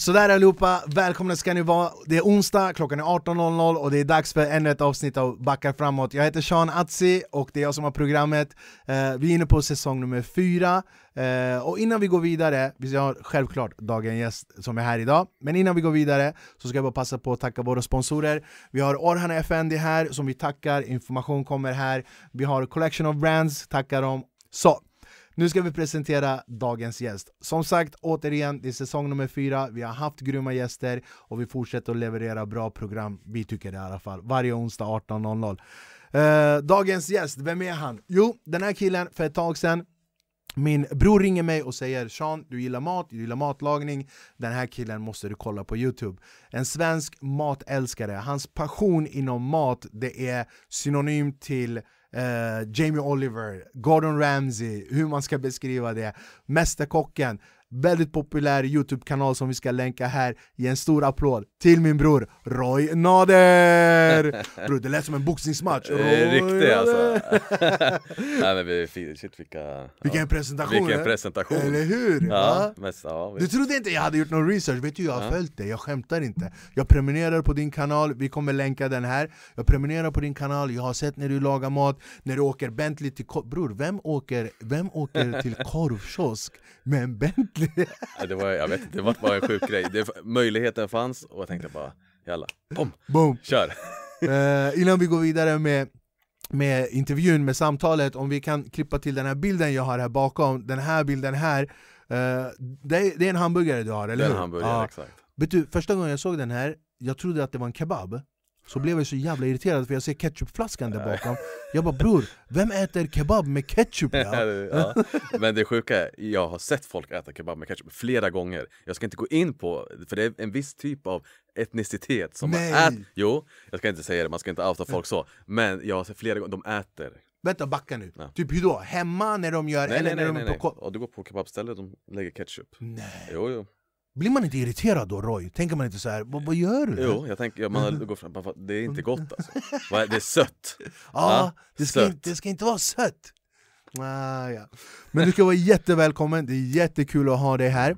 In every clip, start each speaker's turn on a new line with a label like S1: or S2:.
S1: Sådär allihopa, välkomna ska ni vara. Det är onsdag, klockan är 18.00 och det är dags för ännu ett avsnitt av Backar framåt. Jag heter Sean Atzi och det är jag som har programmet. Eh, vi är inne på säsong nummer fyra. Eh, och innan vi går vidare, vi har självklart dagens gäst som är här idag, men innan vi går vidare så ska jag bara passa på att tacka våra sponsorer. Vi har Orhan Effendi här som vi tackar, information kommer här. Vi har Collection of Brands, tackar dem. Så, nu ska vi presentera dagens gäst. Som sagt, återigen, det är säsong nummer fyra, vi har haft grymma gäster och vi fortsätter att leverera bra program, vi tycker det i alla fall, varje onsdag 18.00. Eh, dagens gäst, vem är han? Jo, den här killen, för ett tag sedan min bror ringer mig och säger Sean, du gillar mat, du gillar matlagning Den här killen måste du kolla på youtube En svensk matälskare, hans passion inom mat det är synonymt till eh, Jamie Oliver, Gordon Ramsay, hur man ska beskriva det. Mästerkocken, väldigt populär Youtube-kanal som vi ska länka här Ge en stor applåd till min bror Roy Nader! Bror det lät som en boxningsmatch
S2: Riktigt alltså! Nej men vi, shit vilka...
S1: Vilken presentation!
S2: Vilken presentation!
S1: Eller hur?
S2: Ja, mest, ja,
S1: du trodde inte jag hade gjort någon research, vet du jag har ja. följt dig, jag skämtar inte Jag prenumererar på din kanal, vi kommer länka den här Jag prenumererar på din kanal, jag har sett när du lagar mat När du åker Bentley till... Bror, vem åker, vem åker till korvkiosk med en Bentley?
S2: det var, jag vet inte, det var bara en sjuk grej. Det, möjligheten fanns och jag tänkte bara jalla, bom,
S1: Boom.
S2: kör!
S1: Uh, innan vi går vidare med med intervjun, med samtalet, om vi kan klippa till den här bilden jag har här bakom, den här bilden här uh, det, är, det, är en hamburgare du har, eller hur?
S2: Det är en hamburgare, uh, exakt
S1: Vet du, första gången jag såg den här, jag trodde att det var en kebab så blev jag så jävla irriterad för jag ser ketchupflaskan där bakom Jag bara bror, vem äter kebab med ketchup? Ja?
S2: ja. Men det sjuka är, jag har sett folk äta kebab med ketchup flera gånger Jag ska inte gå in på, för det är en viss typ av etnicitet som
S1: Nej.
S2: man äter Jo, jag ska inte säga det, man ska inte outa folk så Men jag har sett flera gånger, de äter
S1: Vänta, backa nu. Ja. Typ hur då? Hemma när de gör...
S2: Nej,
S1: eller
S2: nej,
S1: när
S2: nej,
S1: de
S2: nej. På... Och du går på kebabstället, de lägger ketchup
S1: Nej
S2: Jo, jo
S1: blir man inte irriterad då Roy? Tänker man inte så här, vad, vad gör du?
S2: Jo, jag tänker, man går fram, det är inte gott alltså Det är sött
S1: Ja, ja det, ska sött. Inte, det ska inte vara sött ah, ja. Men du ska vara jättevälkommen, det är jättekul att ha dig här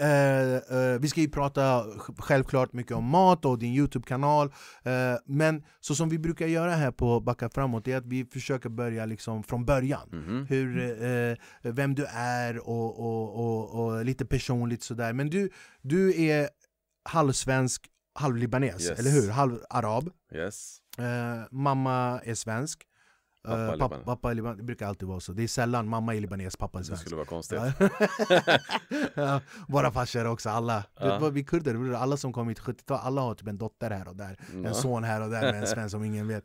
S1: Uh, uh, vi ska ju prata självklart mycket om mat och din Youtube-kanal uh, Men så som vi brukar göra här på Backa framåt är att vi försöker börja liksom från början
S2: mm -hmm.
S1: Hur, Vem du är och, och, och, och, lite personligt sådär Men du, du är halvsvensk, halvlibanes, yes. eller hur? Halv arab
S2: yes.
S1: Mamma är svensk
S2: Pappa,
S1: uh, pappa, pappa är libanes, det brukar alltid vara så. Det är sällan mamma är libanes, pappa är svensk.
S2: Det skulle vara konstigt.
S1: ja, våra farsor också, alla. Ja. Vet, vi kurder, alla som kom hit 70-tal, alla har typ en dotter här och där. Ja. En son här och där med en svensk som ingen vet.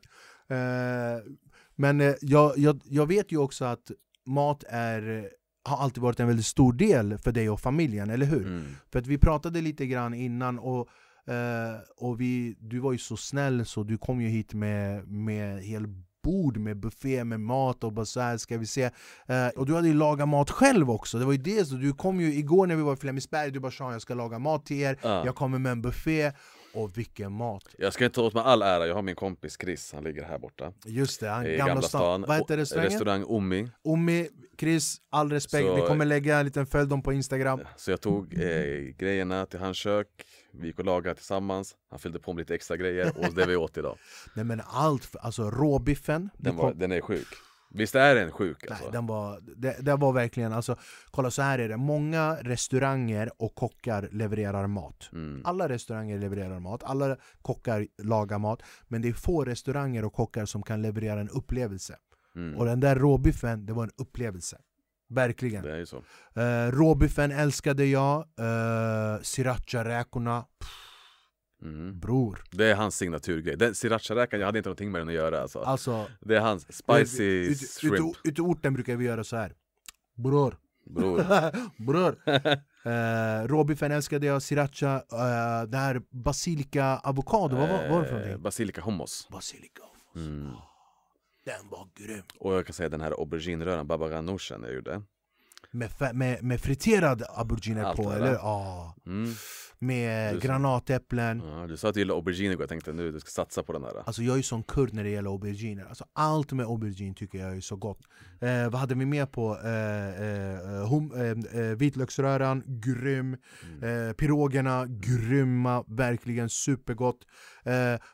S1: Uh, men uh, jag, jag, jag vet ju också att mat är har alltid varit en väldigt stor del för dig och familjen, eller hur?
S2: Mm.
S1: För att vi pratade lite grann innan och och vi, du var ju så snäll så du kom ju hit med, med hel bord med buffé med mat och bara så här ska vi se uh, Och du hade ju lagat mat själv också, det var ju det så du kom ju igår när vi var i Flemingsberg, du bara sa jag ska laga mat till er,
S2: uh.
S1: jag kommer med en buffé och vilken mat!
S2: Jag ska inte ta åt mig all ära, jag har min kompis Chris, han ligger här borta
S1: Just det, han,
S2: I
S1: Gamla,
S2: Gamla
S1: stan.
S2: stan.
S1: Vad heter restaurangen?
S2: Restaurang Omi
S1: Omi, Chris, all respekt,
S2: Så-
S1: vi kommer lägga en liten följd om på instagram
S2: Så jag tog eh, grejerna till hans kök, vi gick och lagade tillsammans Han fyllde på med lite extra grejer och det vi åt idag.
S1: Nej men allt, alltså råbiffen
S2: Den, var,
S1: kom-
S2: den är sjuk. Visst är den sjuk
S1: Nej,
S2: alltså?
S1: den var, det, det var verkligen, alltså, kolla så här är det, många restauranger och kockar levererar mat.
S2: Mm.
S1: Alla restauranger levererar mat, alla kockar lagar mat. Men det är få restauranger och kockar som kan leverera en upplevelse.
S2: Mm.
S1: Och den där råbiffen, det var en upplevelse Verkligen.
S2: Det är ju så.
S1: Uh, Råbiffen älskade jag, uh, sriracha-räkorna,
S2: mm.
S1: bror.
S2: Det är hans signaturgrej, den sriracha-räkan, jag hade inte någonting med den att göra alltså.
S1: Alltså,
S2: Det är hans spicy
S1: ut, ut,
S2: shrimp.
S1: ute i orten brukar vi göra så här. Bror.
S2: Bror.
S1: Bror. Uh, Råbiffen älskade jag, sriracha, uh, det här basilika avokado, vad vad var det för
S2: Eh,
S1: någonting?
S2: Basilika hummus.
S1: Basilika
S2: mm.
S1: Den var grym
S2: Och jag kan säga den här aubergineröran, baba ghanouchen jag gjorde
S1: med, med, med friterad aubergine
S2: Allt
S1: på, eller? Ja.
S2: Mm.
S1: Med granatäpplen.
S2: Ja, du sa att du gillar aubergine igår, jag tänkte nu du ska satsa på den där.
S1: Alltså jag är ju sån kurd när det gäller auberginer. Alltså allt med aubergine tycker jag är så gott. Eh, vad hade vi mer på? Eh, eh, hum, eh, eh, vitlöksröran, grym.
S2: Mm.
S1: Eh, pirogerna, grymma. Verkligen supergott.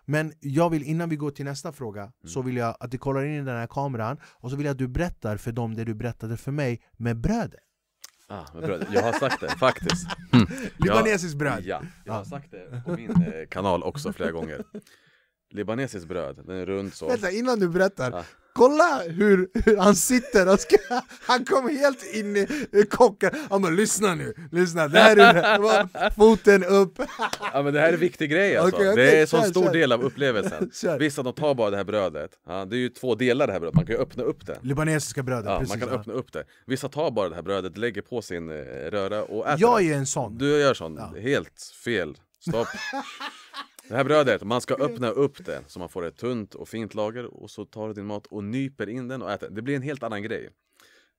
S1: Men jag vill, innan vi går till nästa fråga,
S2: Mm.
S1: så vill jag att du kollar in i den här kameran och så vill jag att du berättar för dem det du berättade för mig med brödet.
S2: Ah, men bröd. Jag har sagt det, faktiskt. Mm.
S1: Libanesiskt bröd.
S2: Ja, jag har sagt det på min eh, kanal också flera gånger. Libanesiskt bröd, den är rund så.
S1: Vänta, innan du berättar.
S2: Ja.
S1: Kolla hur, hur han sitter ska, Han kommer helt in i kocken. Han bara lyssna nu, lyssna. Det här är. Foten upp.
S2: Ja men det här är en viktig grej alltså.
S1: Okej, okej,
S2: det är en sån stor
S1: kör.
S2: del av upplevelsen.
S1: Kör.
S2: Vissa de tar bara det här brödet, ja, det är ju två delar det här brödet, man kan ju öppna upp det.
S1: Libanesiska brödet,
S2: Ja,
S1: precis.
S2: man kan
S1: ja.
S2: öppna upp det. Vissa tar bara det här brödet, lägger på sin eh, röra och äter
S1: Jag är en sån.
S2: Du gör sån,
S1: Ja.
S2: helt fel. Stopp. Det här brödet, man ska öppna upp det så man får ett tunt och fint lager och så tar du din mat och nyper in den och äter. Det blir en helt annan grej.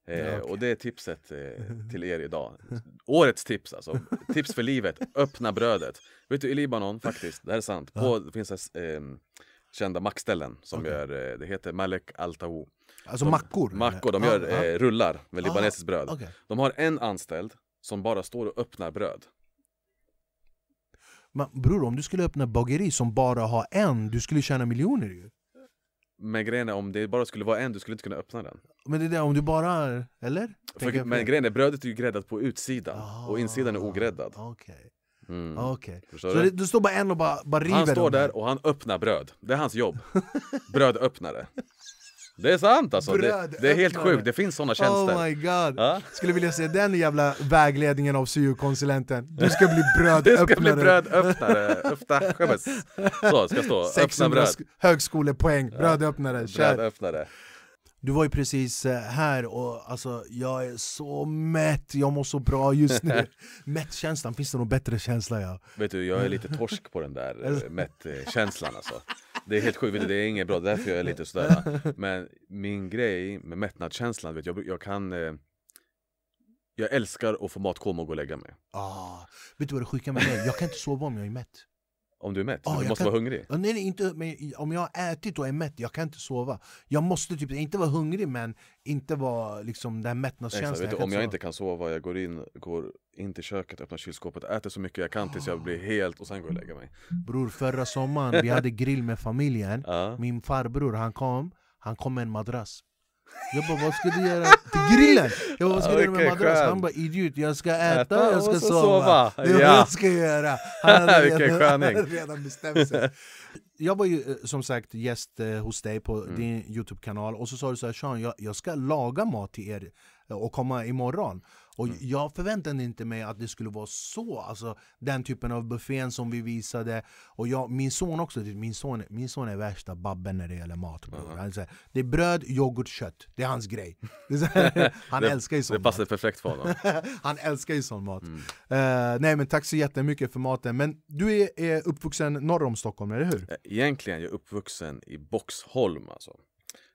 S2: Eh,
S1: Ja, okej.
S2: Och det är tipset eh, till er idag. Årets tips alltså. Tips för livet, öppna brödet. Vet du i Libanon faktiskt, det här är sant. På, det finns eh, kända mackställen som
S1: Okej.
S2: gör, eh, det heter Malek Al Taou.
S1: Alltså
S2: De-
S1: mackor?
S2: Mackor, de gör
S1: ja.
S2: eh, rullar med
S1: Ah,
S2: libanesiskt bröd.
S1: okej.
S2: De har en anställd som bara står och öppnar bröd.
S1: Men bror, om du skulle öppna bageri som bara har en, du skulle tjäna miljoner ju.
S2: Men grejen är om det bara skulle vara en, du skulle inte kunna öppna den.
S1: Men det är det, om du bara... Eller?
S2: För, men grejen är, brödet är ju gräddat på utsidan
S1: Ah,
S2: och insidan är ogräddad.
S1: Okej,
S2: Mm.
S1: okej.
S2: Förstår
S1: Så
S2: du?
S1: det står bara en och bara, bara river
S2: Han står där och han öppnar bröd. Det är hans jobb. Brödöppnare. Det är sant alltså. Det, det är helt sjukt. Det finns sådana tjänster.
S1: Oh my god!
S2: Ja?
S1: Skulle vilja se den jävla vägledningen av syo-konsulenten. Du ska bli brödöppnare.
S2: ska bli brödöppnare. Öppna skämmes. Så, ska stå. Öppna
S1: 600
S2: bröd.
S1: sk- högskolepoäng, brödöppnare. Kör.
S2: Brödöppnare.
S1: Du var ju precis eh, här och alltså, jag är så mätt, jag mår så bra just nu. Mättkänslan, finns det någon bättre känsla? Ja?
S2: Vet du, jag är lite torsk på den där eh, mätt-känslan alltså. Det är helt sjukt, det är inget bra, därför jag är lite sådär. Men min grej med mättnadskänslan, vet jag, jag kan... Eh, jag älskar att få matkoma och gå och lägga mig.
S1: Ah, vet du vad det sjuka med mig? Jag kan inte sova om jag är mätt.
S2: Om du är mätt,
S1: Ah,
S2: du
S1: jag
S2: måste
S1: kan-
S2: vara hungrig.
S1: Nej, nej inte, men om jag har ätit och är mätt, jag kan inte sova. Jag måste typ inte vara hungrig men inte vara liksom den här mättnadskänslan.
S2: om jag
S1: sova.
S2: inte kan sova, jag går in, går in till köket, öppnar kylskåpet, äter så mycket jag kan tills jag blir helt och sen går jag och lägger mig.
S1: Bror, förra sommaren, vi hade grill med familjen. Min farbror, han kom, han kom med en madrass. Jag bara, vad ska du göra till grillen? Jag bara, vad ska du göra med madrass? Han bara, idiot, jag ska äta,
S2: Äta
S1: jag ska
S2: och
S1: sova. Det är vad
S2: Ja.
S1: jag ska göra. Han hade redan, han redan bestämt sig. Jag var ju eh, som sagt gäst eh, hos dig på
S2: Mm.
S1: din Youtube-kanal och så sa du så här, Sean, jag, jag ska laga mat till er och komma imorgon. Och
S2: Mm.
S1: jag förväntade inte mig att det skulle vara så, alltså den typen av buffén som vi visade. Och jag, min son också, min son, min son är värsta babben när det gäller mat. Han säger, det är bröd, yoghurt, kött. Det är hans grej. Det är han
S2: Det-
S1: älskar ju sån
S2: Det
S1: mat.
S2: passar perfekt för honom.
S1: Han älskar ju sån mat.
S2: Mm.
S1: Eh, nej men tack så jättemycket för maten. Men du är, är uppvuxen norr om Stockholm, eller hur?
S2: Egentligen är jag uppvuxen i Boxholm alltså.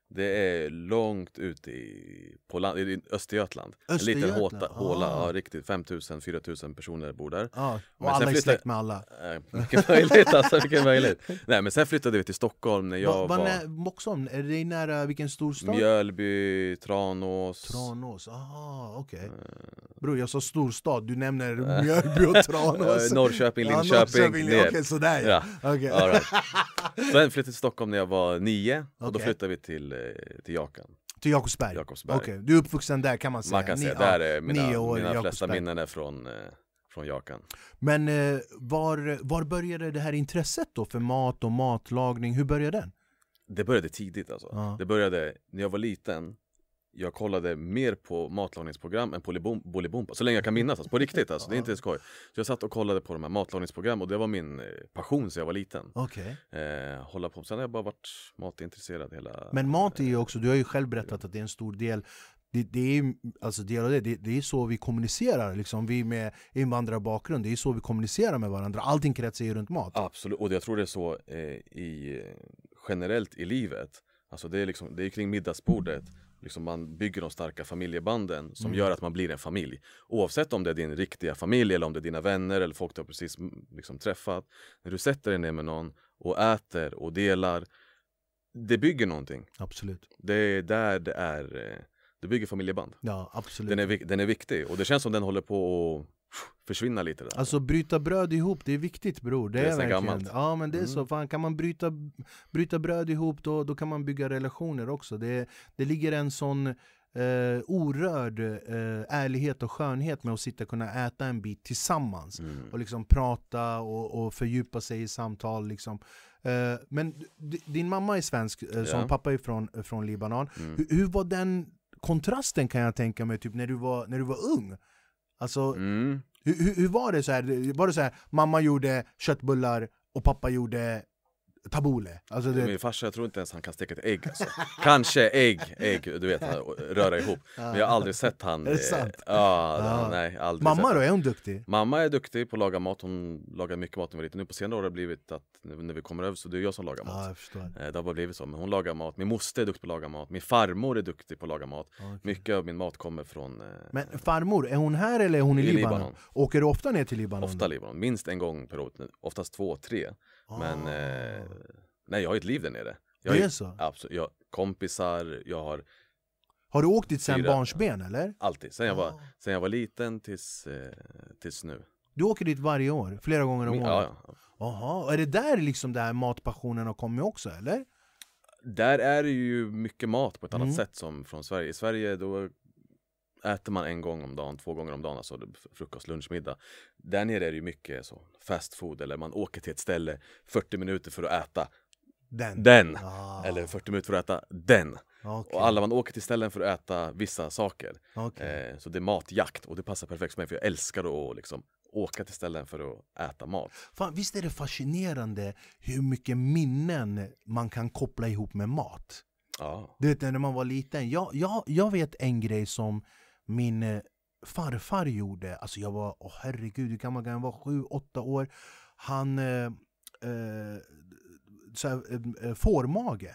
S2: Det är långt ute i, på land, i Östergötland. En liten
S1: Östergötland,
S2: håta, håla,
S1: ah.
S2: ja, riktigt 5000-4000 personer bor där.
S1: Ja, och
S2: Men sen
S1: alla är
S2: flyttade-
S1: släkt med alla.
S2: Eh, Mycket möjligt alltså, mycket möjligt. Nej men sen flyttade vi till Stockholm när jag
S1: Va, va,
S2: var
S1: nä, Boxholm, är det nära vilken storstad?
S2: Mjölby, Tranås.
S1: Tranås, ah okej.
S2: Eh.
S1: Bror jag sa storstad, du nämner Mjölby och Tranås.
S2: Eh, Norrköping,
S1: Ja,
S2: Linköping,
S1: Norrköping,
S2: ner.
S1: Okej, sådär ja.
S2: Ja,
S1: Okej.
S2: all right. Sen flyttade jag till Stockholm när jag var nio och då flyttade vi till, till Jakan.
S1: Till Jakobsberg?
S2: Jakobsberg.
S1: Okej, du är uppvuxen där kan man säga?
S2: Man kan
S1: Ni-
S2: säga,
S1: ja,
S2: där är mina,
S1: år
S2: mina flesta minnen är från, eh, från Jakan.
S1: Men eh, var, var började det här intresset då för mat och matlagning? Hur började den?
S2: Det började tidigt alltså.
S1: Ja.
S2: Det började när jag var liten. Jag kollade mer på matlagningsprogram än på Bolibom- Bolibompa. Så länge jag kan minnas, alltså, på riktigt alltså. Det är inte skoj. Så jag satt och kollade på de här matlagningsprogram och det var min eh, passion sedan jag var liten.
S1: Okej.
S2: Eh, hålla på. Sen har jag bara varit matintresserad hela...
S1: Men mat är ju också, du har ju själv berättat att det är en stor del det, det är alltså del av det, det, det är så vi kommunicerar, liksom. vi med invandrarbakgrund, det är så vi kommunicerar med varandra. Allting kretsar ju runt mat.
S2: Absolut, och jag tror det är så eh, i, eh, generellt i livet. Alltså det är, liksom, det är kring middagsbordet. Liksom man bygger de starka familjebanden som
S1: Mm.
S2: gör att man blir en familj. Oavsett om det är din riktiga familj eller om det är dina vänner eller folk du har precis mm, liksom, träffat. När du sätter dig ner med någon och äter och delar, det bygger någonting.
S1: Absolut.
S2: Det är där det är, eh, det bygger familjeband.
S1: Ja, absolut.
S2: Den är, den är viktig och det känns som den håller på att försvinna lite där.
S1: Alltså bryta bröd ihop, det är viktigt bror. Det,
S2: Det är
S1: är verkligen.
S2: gammalt.
S1: Ja men det är
S2: Mm.
S1: så, fan kan man bryta, bryta bröd ihop då, då kan man bygga relationer också. Det, det ligger en sån eh, orörd eh, ärlighet och skönhet med att sitta och kunna äta en bit tillsammans.
S2: Mm.
S1: Och liksom prata och, och fördjupa sig i samtal liksom. Eh, men din mamma är svensk, eh, som
S2: Ja.
S1: pappa är från, från Libanon.
S2: Mm.
S1: Hur, hur var den kontrasten kan jag tänka mig, typ när du var, när du var ung? Alltså,
S2: Mm.
S1: hur, hur, hur var det så här? Var det så här, mamma gjorde köttbullar och pappa gjorde tabbouleh? Alltså det,
S2: Min farsa, jag tror inte ens han kan steka ett ägg alltså. Kanske ägg, ägg, du vet, röra ihop Men jag har aldrig sett han
S1: Är det
S2: eh,
S1: sant?
S2: Ja,
S1: Ja.
S2: nej, aldrig
S1: mamma då, är hon duktig?
S2: Mamma är duktig på att laga mat, hon lagar mycket mat när vi var liten Nu på senare år har det blivit att när vi kommer över så det är jag som lagar mat
S1: jag förstår.
S2: Eh, Det har bara blivit så, men hon lagar mat Min moster är duktig på att laga mat Min farmor är duktig på att laga mat
S1: okej.
S2: Mycket av min mat kommer från eh,
S1: Men farmor, är hon här eller är hon i,
S2: i
S1: Libanon?
S2: Libanon.
S1: Åker du ofta ner till Libanon?
S2: Ofta Libanon, minst en gång per år, oftast två, tre Men eh, nej, jag har ju ett liv där nere jag
S1: Det
S2: ju-
S1: är så?
S2: Absolut, jag har kompisar, jag har
S1: Har du åkt dit sen
S2: Fyra.
S1: barnsben eller?
S2: alltid, sen jag var,
S1: Ah.
S2: sen jag var liten tills, eh, tills nu
S1: Du åker dit varje år? Flera gånger om året?
S2: ja, ja.
S1: Och är det där liksom den här matpassionen har kommit också eller?
S2: Där är det ju mycket mat på ett annat
S1: Mm.
S2: sätt som från Sverige. I Sverige då äter man en gång om dagen, två gånger om dagen, alltså frukost, lunch, middag. Där nere är det ju mycket så fast food eller man åker till ett ställe 40 minuter för att äta
S1: Den?
S2: den.
S1: Ah,
S2: Eller 40 minuter för att äta den.
S1: okej,
S2: Och alla man åker till ställen för att äta vissa saker.
S1: okej.
S2: Eh, så det är matjakt och det passar perfekt för mig för jag älskar att liksom åka till ställen för att äta mat.
S1: Fan, visst är det fascinerande hur mycket minnen man kan koppla ihop med mat?
S2: Ja.
S1: Du vet när man var liten, jag, jag, jag vet en grej som min eh, farfar gjorde, alltså jag var, åh herregud hur gammal kan jag vara? Sju, åtta år Han, eh, eh, så här, eh, eh, fårmage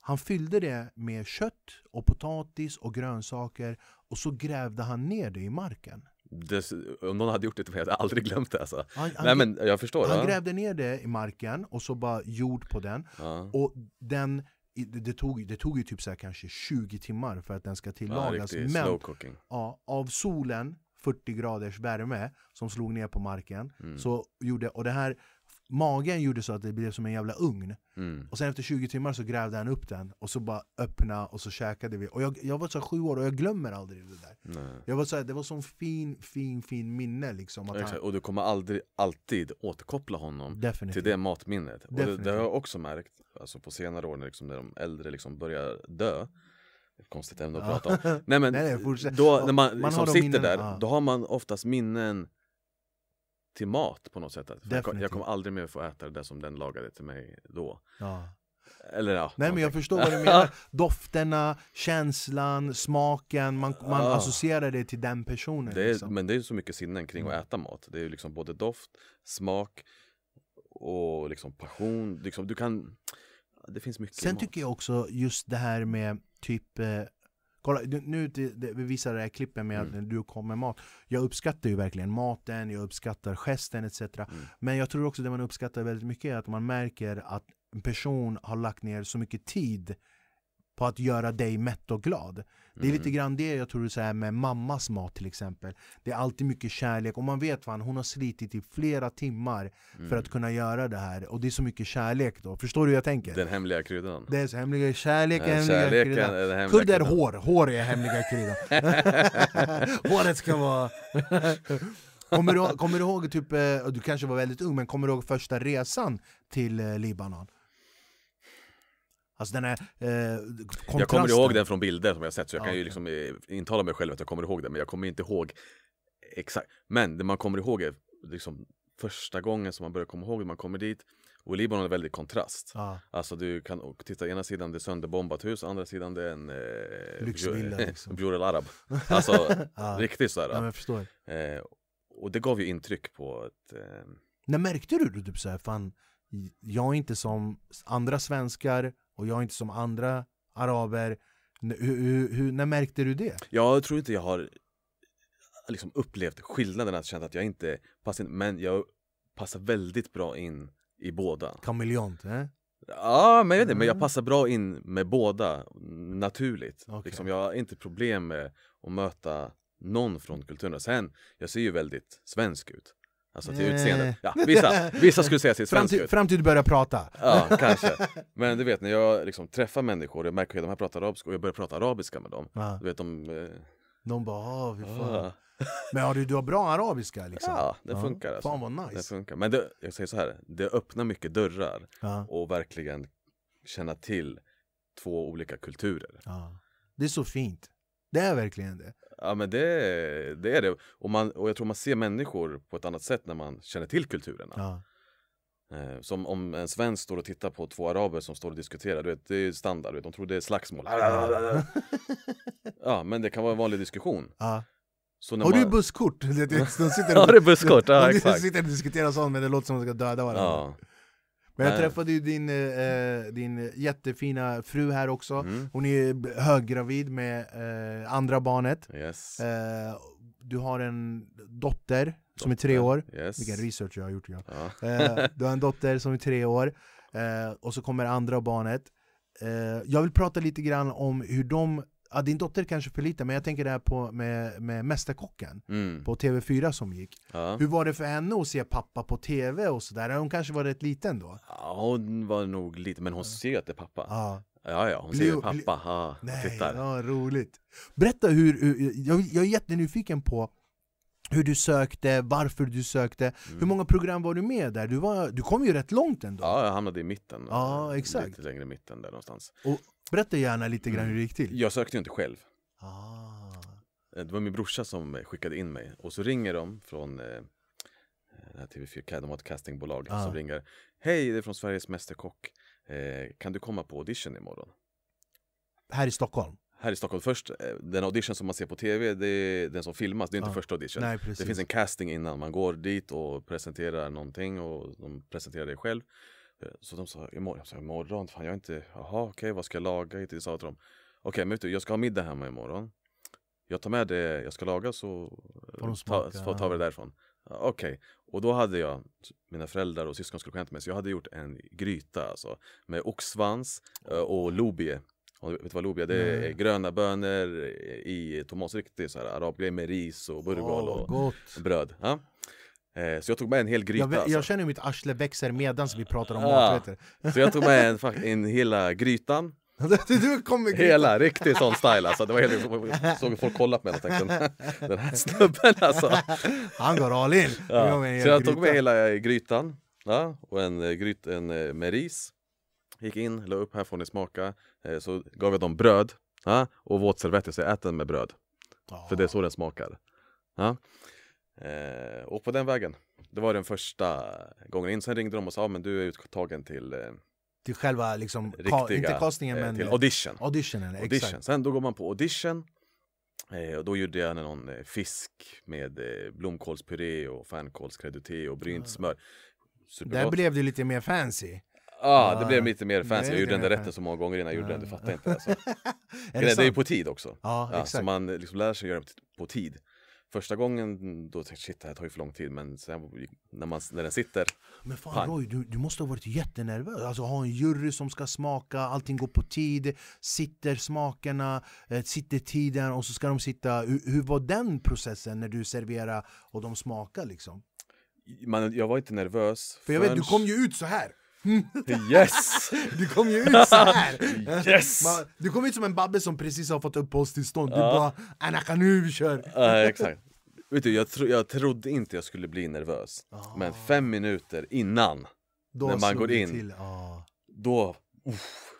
S1: Han fyllde det med kött och potatis och grönsaker och så grävde han ner det i marken
S2: Det, om någon hade gjort det till mig hade jag aldrig glömt det alltså.
S1: Han, han,
S2: Nej men jag förstår.
S1: han
S2: ja.
S1: grävde ner det i marken och så bara jord på den
S2: Ja.
S1: Och den, det, det, tog, det tog ju typ så här kanske 20 timmar för att den ska
S2: Ja,
S1: tillagas.
S2: riktigt
S1: men ja, av solen, 40 graders värme som slog ner på marken,
S2: Mm.
S1: så gjorde, och det här Magen gjorde så att det blev som en jävla ugn
S2: Mm.
S1: Och sen efter 20 timmar så grävde han upp den och så bara öppna och så käkade vi Och jag, jag var så sju år och jag glömmer aldrig det där
S2: Nej.
S1: jag var så här, Det var sån fin, fin, fin minne liksom att han,
S2: Och du kommer aldrig alltid återkoppla honom
S1: Definitivt
S2: till det matminnet. Och det, det har jag också märkt alltså på senare år när, liksom, när de äldre liksom börjar dö. Konstigt ämne att prata om. Nej men
S1: Nej, nej,
S2: då när man,
S1: man
S2: liksom sitter
S1: minnena,
S2: där,
S1: ja.
S2: då har man oftast minnen till mat på något sätt. Jag, kom-
S1: Definitivt.
S2: jag kommer aldrig mer få äta det där som den lagade till mig då.
S1: ja.
S2: Eller ja.
S1: Nej men jag förstår vad du menar, dofterna, känslan, smaken, man, man
S2: Ah.
S1: associerar det till den personen
S2: Det är,
S1: liksom.
S2: Men det är så mycket sinnen kring att
S1: Mm.
S2: äta mat. Det är liksom både doft, smak och liksom passion. Liksom, du kan... Det finns mycket
S1: Sen tycker jag också just det här med typ eh, Kolla, nu- vi visar det här klippet med
S2: Mm.
S1: att du kommer med mat Jag uppskattar ju verkligen maten, jag uppskattar gesten etc
S2: Mm.
S1: Men jag tror också det man uppskattar väldigt mycket är att man märker att en person har lagt ner så mycket tid på att göra dig mätt och glad. Det är lite
S2: Mm.
S1: grann det jag tror så här med mammas mat till exempel. Det är alltid mycket kärlek och man vet fan hon har slitit i flera timmar för att kunna göra det här. Och det är så mycket kärlek då, förstår du hur jag tänker?
S2: Den hemliga kryddan.
S1: Det är så hemliga kärlek,
S2: Eh,
S1: hemliga
S2: Kärleken
S1: kryddan.
S2: den hemliga
S1: Kudd är hår, hår är hemliga kryddan. Håret ska vara... kommer, du, kommer du ihåg, typ, eh, du kanske var väldigt ung, men kommer du ihåg första resan till eh, Libanon? Alltså den här eh, kontrasten
S2: Jag kommer ihåg den från bilder som jag sett så jag
S1: Ja,
S2: kan ju
S1: okej.
S2: liksom eh, intala mig själv att jag kommer ihåg det men jag kommer inte ihåg exakt. Men det man kommer ihåg är liksom första gången som man börjar komma ihåg när man kommer dit och Libanon är väldigt kontrast.
S1: ja,
S2: Alltså du kan titta ena sidan det är sönderbombat hus, andra sidan det är en eh,
S1: Lyxvilla, liksom.
S2: Bjur Arab. Alltså
S1: ja,
S2: riktigt sådär.
S1: ja,
S2: Eh, och det gav ju intryck på ett eh,
S1: När märkte du det? Typ så här, fan, jag är inte som andra svenskar och jag är inte som andra araber Hur, hur, hur, när märkte du det?
S2: Jag tror inte jag har liksom upplevt skillnaden att känna att jag inte passar in, men jag passar väldigt bra in i båda.
S1: Kameleont? Eh?
S2: Ja, men jag vet inte, men jag
S1: Mm.
S2: passar bra in med båda naturligt.
S1: Okej.
S2: Liksom, jag har inte problem med att möta någon från kulturen. Sen, jag ser ju väldigt svensk ut. Alltså till
S1: Eh.
S2: utseendet. Ja, vissa, vissa skulle säga att jag ser
S1: Fram
S2: svensk
S1: till, fram till du börjar prata.
S2: Ja, kanske. Men du vet, när jag liksom träffar människor, jag märker att de här pratar arabiska och jag börjar prata arabiska med dem.
S1: Ja.
S2: Du vet, de... eh,
S1: De bara ah, fy fan.
S2: ah,
S1: Men har du, du har bra arabiska liksom?
S2: ja, det funkar alltså.
S1: Fan vad
S2: Det
S1: nice.
S2: funkar. Men det, jag säger så här, det öppnar mycket dörrar
S1: Ja,
S2: och verkligen känna till två olika kulturer.
S1: ja. Det är så fint. Det är verkligen det.
S2: Ja men det, det är det. Och, man, och jag tror man ser människor på ett annat sätt när man känner till kulturerna.
S1: Ja.
S2: Eh, som om en svensk står och tittar på två araber som står och diskuterar, du vet, det är standard, du vet, de tror det är slagsmål. Ja men det kan vara en vanlig diskussion.
S1: Ja.
S2: Så när
S1: Har du
S2: man...
S1: busskort? De sitter
S2: Har du busskort? Ja
S1: de sitter och diskuterar sånt men det låter som att de ska döda varandra.
S2: Ja.
S1: Men jag träffade ju din, eh, din jättefina fru här också.
S2: Mm.
S1: Hon är höggravid med eh, andra barnet.
S2: Yes.
S1: Eh, du har en dotter som är tre år.
S2: Yes.
S1: Vilken research jag har gjort. Ja.
S2: Ja.
S1: Eh, du har en dotter som är tre år, eh, och så kommer andra barnet. Eh, jag vill prata lite grann om hur de, ja, din dotter kanske för lite, men jag tänker det här på med, med Mästerkocken
S2: Mm.
S1: på TV4 som gick.
S2: Ja.
S1: Hur var det för henne att se pappa på TV och sådär? Hon kanske var rätt liten då?
S2: ja, hon var nog lite, men hon ser ju att det är pappa.
S1: Ja.
S2: Ja, ja, hon
S1: Blir-
S2: ser ju pappa. Ja,
S1: Nej,
S2: tittar.
S1: ja, roligt. Berätta hur, hur jag, jag är jättenyfiken på hur du sökte, varför du sökte,
S2: Mm.
S1: hur många program var du med där? Du, var, du kom ju rätt långt ändå.
S2: Ja, jag hamnade i mitten.
S1: Ja, exakt.
S2: Lite längre i mitten där någonstans.
S1: Och berätta gärna lite grann hur det gick till.
S2: Jag sökte ju inte själv.
S1: Ah.
S2: Eh, Det var min brorsa som eh, skickade in mig. Och så ringer de från eh, den här TV4, de har ett castingbolag
S1: Ja.
S2: som ringer. Hej, det är från Sveriges Mästerkock. Eh, kan du komma på audition imorgon?
S1: Här i Stockholm?
S2: Här i Stockholm först, eh, den audition som man ser på TV, det är den som filmas, det är inte
S1: Ja.
S2: första audition.
S1: Nej.
S2: Det finns en casting innan, man går dit och presenterar någonting och de presenterar det själv. Eh, Så de sa imorgon, jag sa imorgon, fan jag är inte, jaha okej vad ska jag laga? Jag sa till dem, okej men vet du, jag ska ha middag hemma imorgon. Jag tar med det jag ska laga så
S1: Får de
S2: ta, så tar vi det därifrån. Ja, Okej, och då hade jag, mina föräldrar och syskon skulle till mig, så jag hade gjort en gryta alltså, med oxsvans eh, och lobie. Och vet du vad lobie är? Det är
S1: Nej.
S2: gröna bönor i tomat, så riktigt så här arabgrej med ris och burgol
S1: Åh,
S2: och
S1: gott.
S2: bröd. Ja. Eh, Så jag tog med en hel gryta
S1: Jag, vet-
S2: alltså.
S1: jag känner hur mitt arsle växer medan vi pratar om
S2: Ah.
S1: maträtter.
S2: Så jag tog med en, en hela grytan
S1: du kommer
S2: Hela, riktig sån style alltså. Det var helt, såg folk kolla på mig och tänkte den här snubben alltså.
S1: Han går all in.
S2: Ja.
S1: Jag med
S2: Så jag tog med hela eh, grytan ja, och en, eh, gryt, en med ris. Gick in, la upp, här får ni smaka. Så gav jag dem bröd ja, och våtservetter, så jag ät den med bröd.
S1: Ja.
S2: För det är så den smakar. Ja. Eh, och på den vägen. Det var den första gången in. Sen ringde de och sa, "Ja, men du är uttagen till eh,
S1: Till själva, liksom,
S2: riktiga,
S1: inte castingen
S2: eh,
S1: men
S2: till audition.
S1: auditionen.
S2: audition.
S1: Exakt.
S2: Sen då går man på audition. Eh, och då gjorde jag någon eh, fisk med eh, blomkålspuré och fänkålskreduté och brynt
S1: Ah.
S2: smör.
S1: Där blev det lite mer fancy.
S2: Ja,
S1: Ah,
S2: det blev lite mer fancy. Jag gjorde den där rätten så många gånger innan jag gjorde den, du
S1: Ah.
S2: fattar inte alltså.
S1: är
S2: det,
S1: det
S2: är ju på tid också.
S1: Ja,
S2: Ja, så man liksom lär sig göra det på tid. Första gången då tänkte jag shit det här tar ju för lång tid men sen när, man, när den sitter
S1: Men fan
S2: Pang.
S1: Roy, du, du måste ha varit jättenervös. Alltså ha en jury som ska smaka, allting går på tid, sitter smakerna, eh, sitter tiden och så ska de sitta. Hur, hur var den processen när du serverar och de smakar liksom?
S2: man, Jag var inte nervös
S1: För jag vet, du kom ju ut så här.
S2: Yes!
S1: Du kom ju ut så här.
S2: Yes!
S1: Man, du kom ut som en babbe som precis har fått uppehållstillstånd. Du
S2: Ja.
S1: bara Anaka nu vi kör!
S2: Ja, exakt. Vet du, jag, tro, jag trodde inte jag skulle bli nervös.
S1: Ah.
S2: Men fem minuter innan,
S1: Då
S2: när man går in.
S1: Till. Ah.
S2: då... uff,